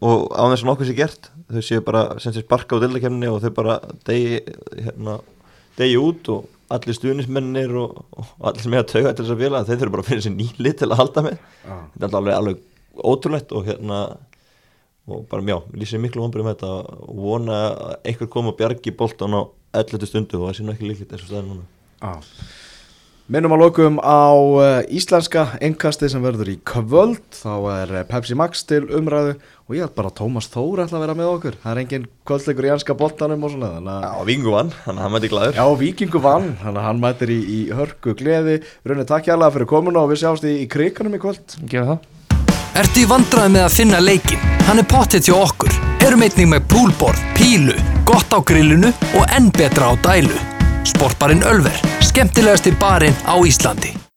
Og á þess að nokkuð sé gert þau séu bara sem sé sparka á dildakefninni og þau bara deyji hérna, deyji út og allir stuðnismennir og, og allir sem er að tauga til þess að félag þeir þurfa bara að finna sér nýlið til að halda með Já. þetta er alveg, alveg ótrúlegt og hérna og bara já, lýsir miklu vonbrið með þetta og vona að einhver kom og bjargi boltan á 11. stundu og það sé nú ekki líklegt þessu staðin núna Já. Minnum að lokum á uh, íslenska engkasti sem verður í kvöld. Þá er uh, Pepsi Max til umræðu og ég held bara að Tómas Þór ætla að vera með okkur. Það er engin kvöldleikur í anska boltanum og svona þannig Já, Vingu vann, þannig að hann mæti glæður Já, Víkingu vann, þannig að hann mætir í, í hörku gleði. Raunin takk hjá fyrir komuna og við sjáumst í, í krikanum í kvöld. Gera það. Ertu í vandræði með að finna leikin? Hann er pottet hjá okkur. Erum einnig með púlborð, pílu, gott á grillinu og enn betra á dælu. Sportbarinn Ölver, skemmtilegasti barinn á Íslandi.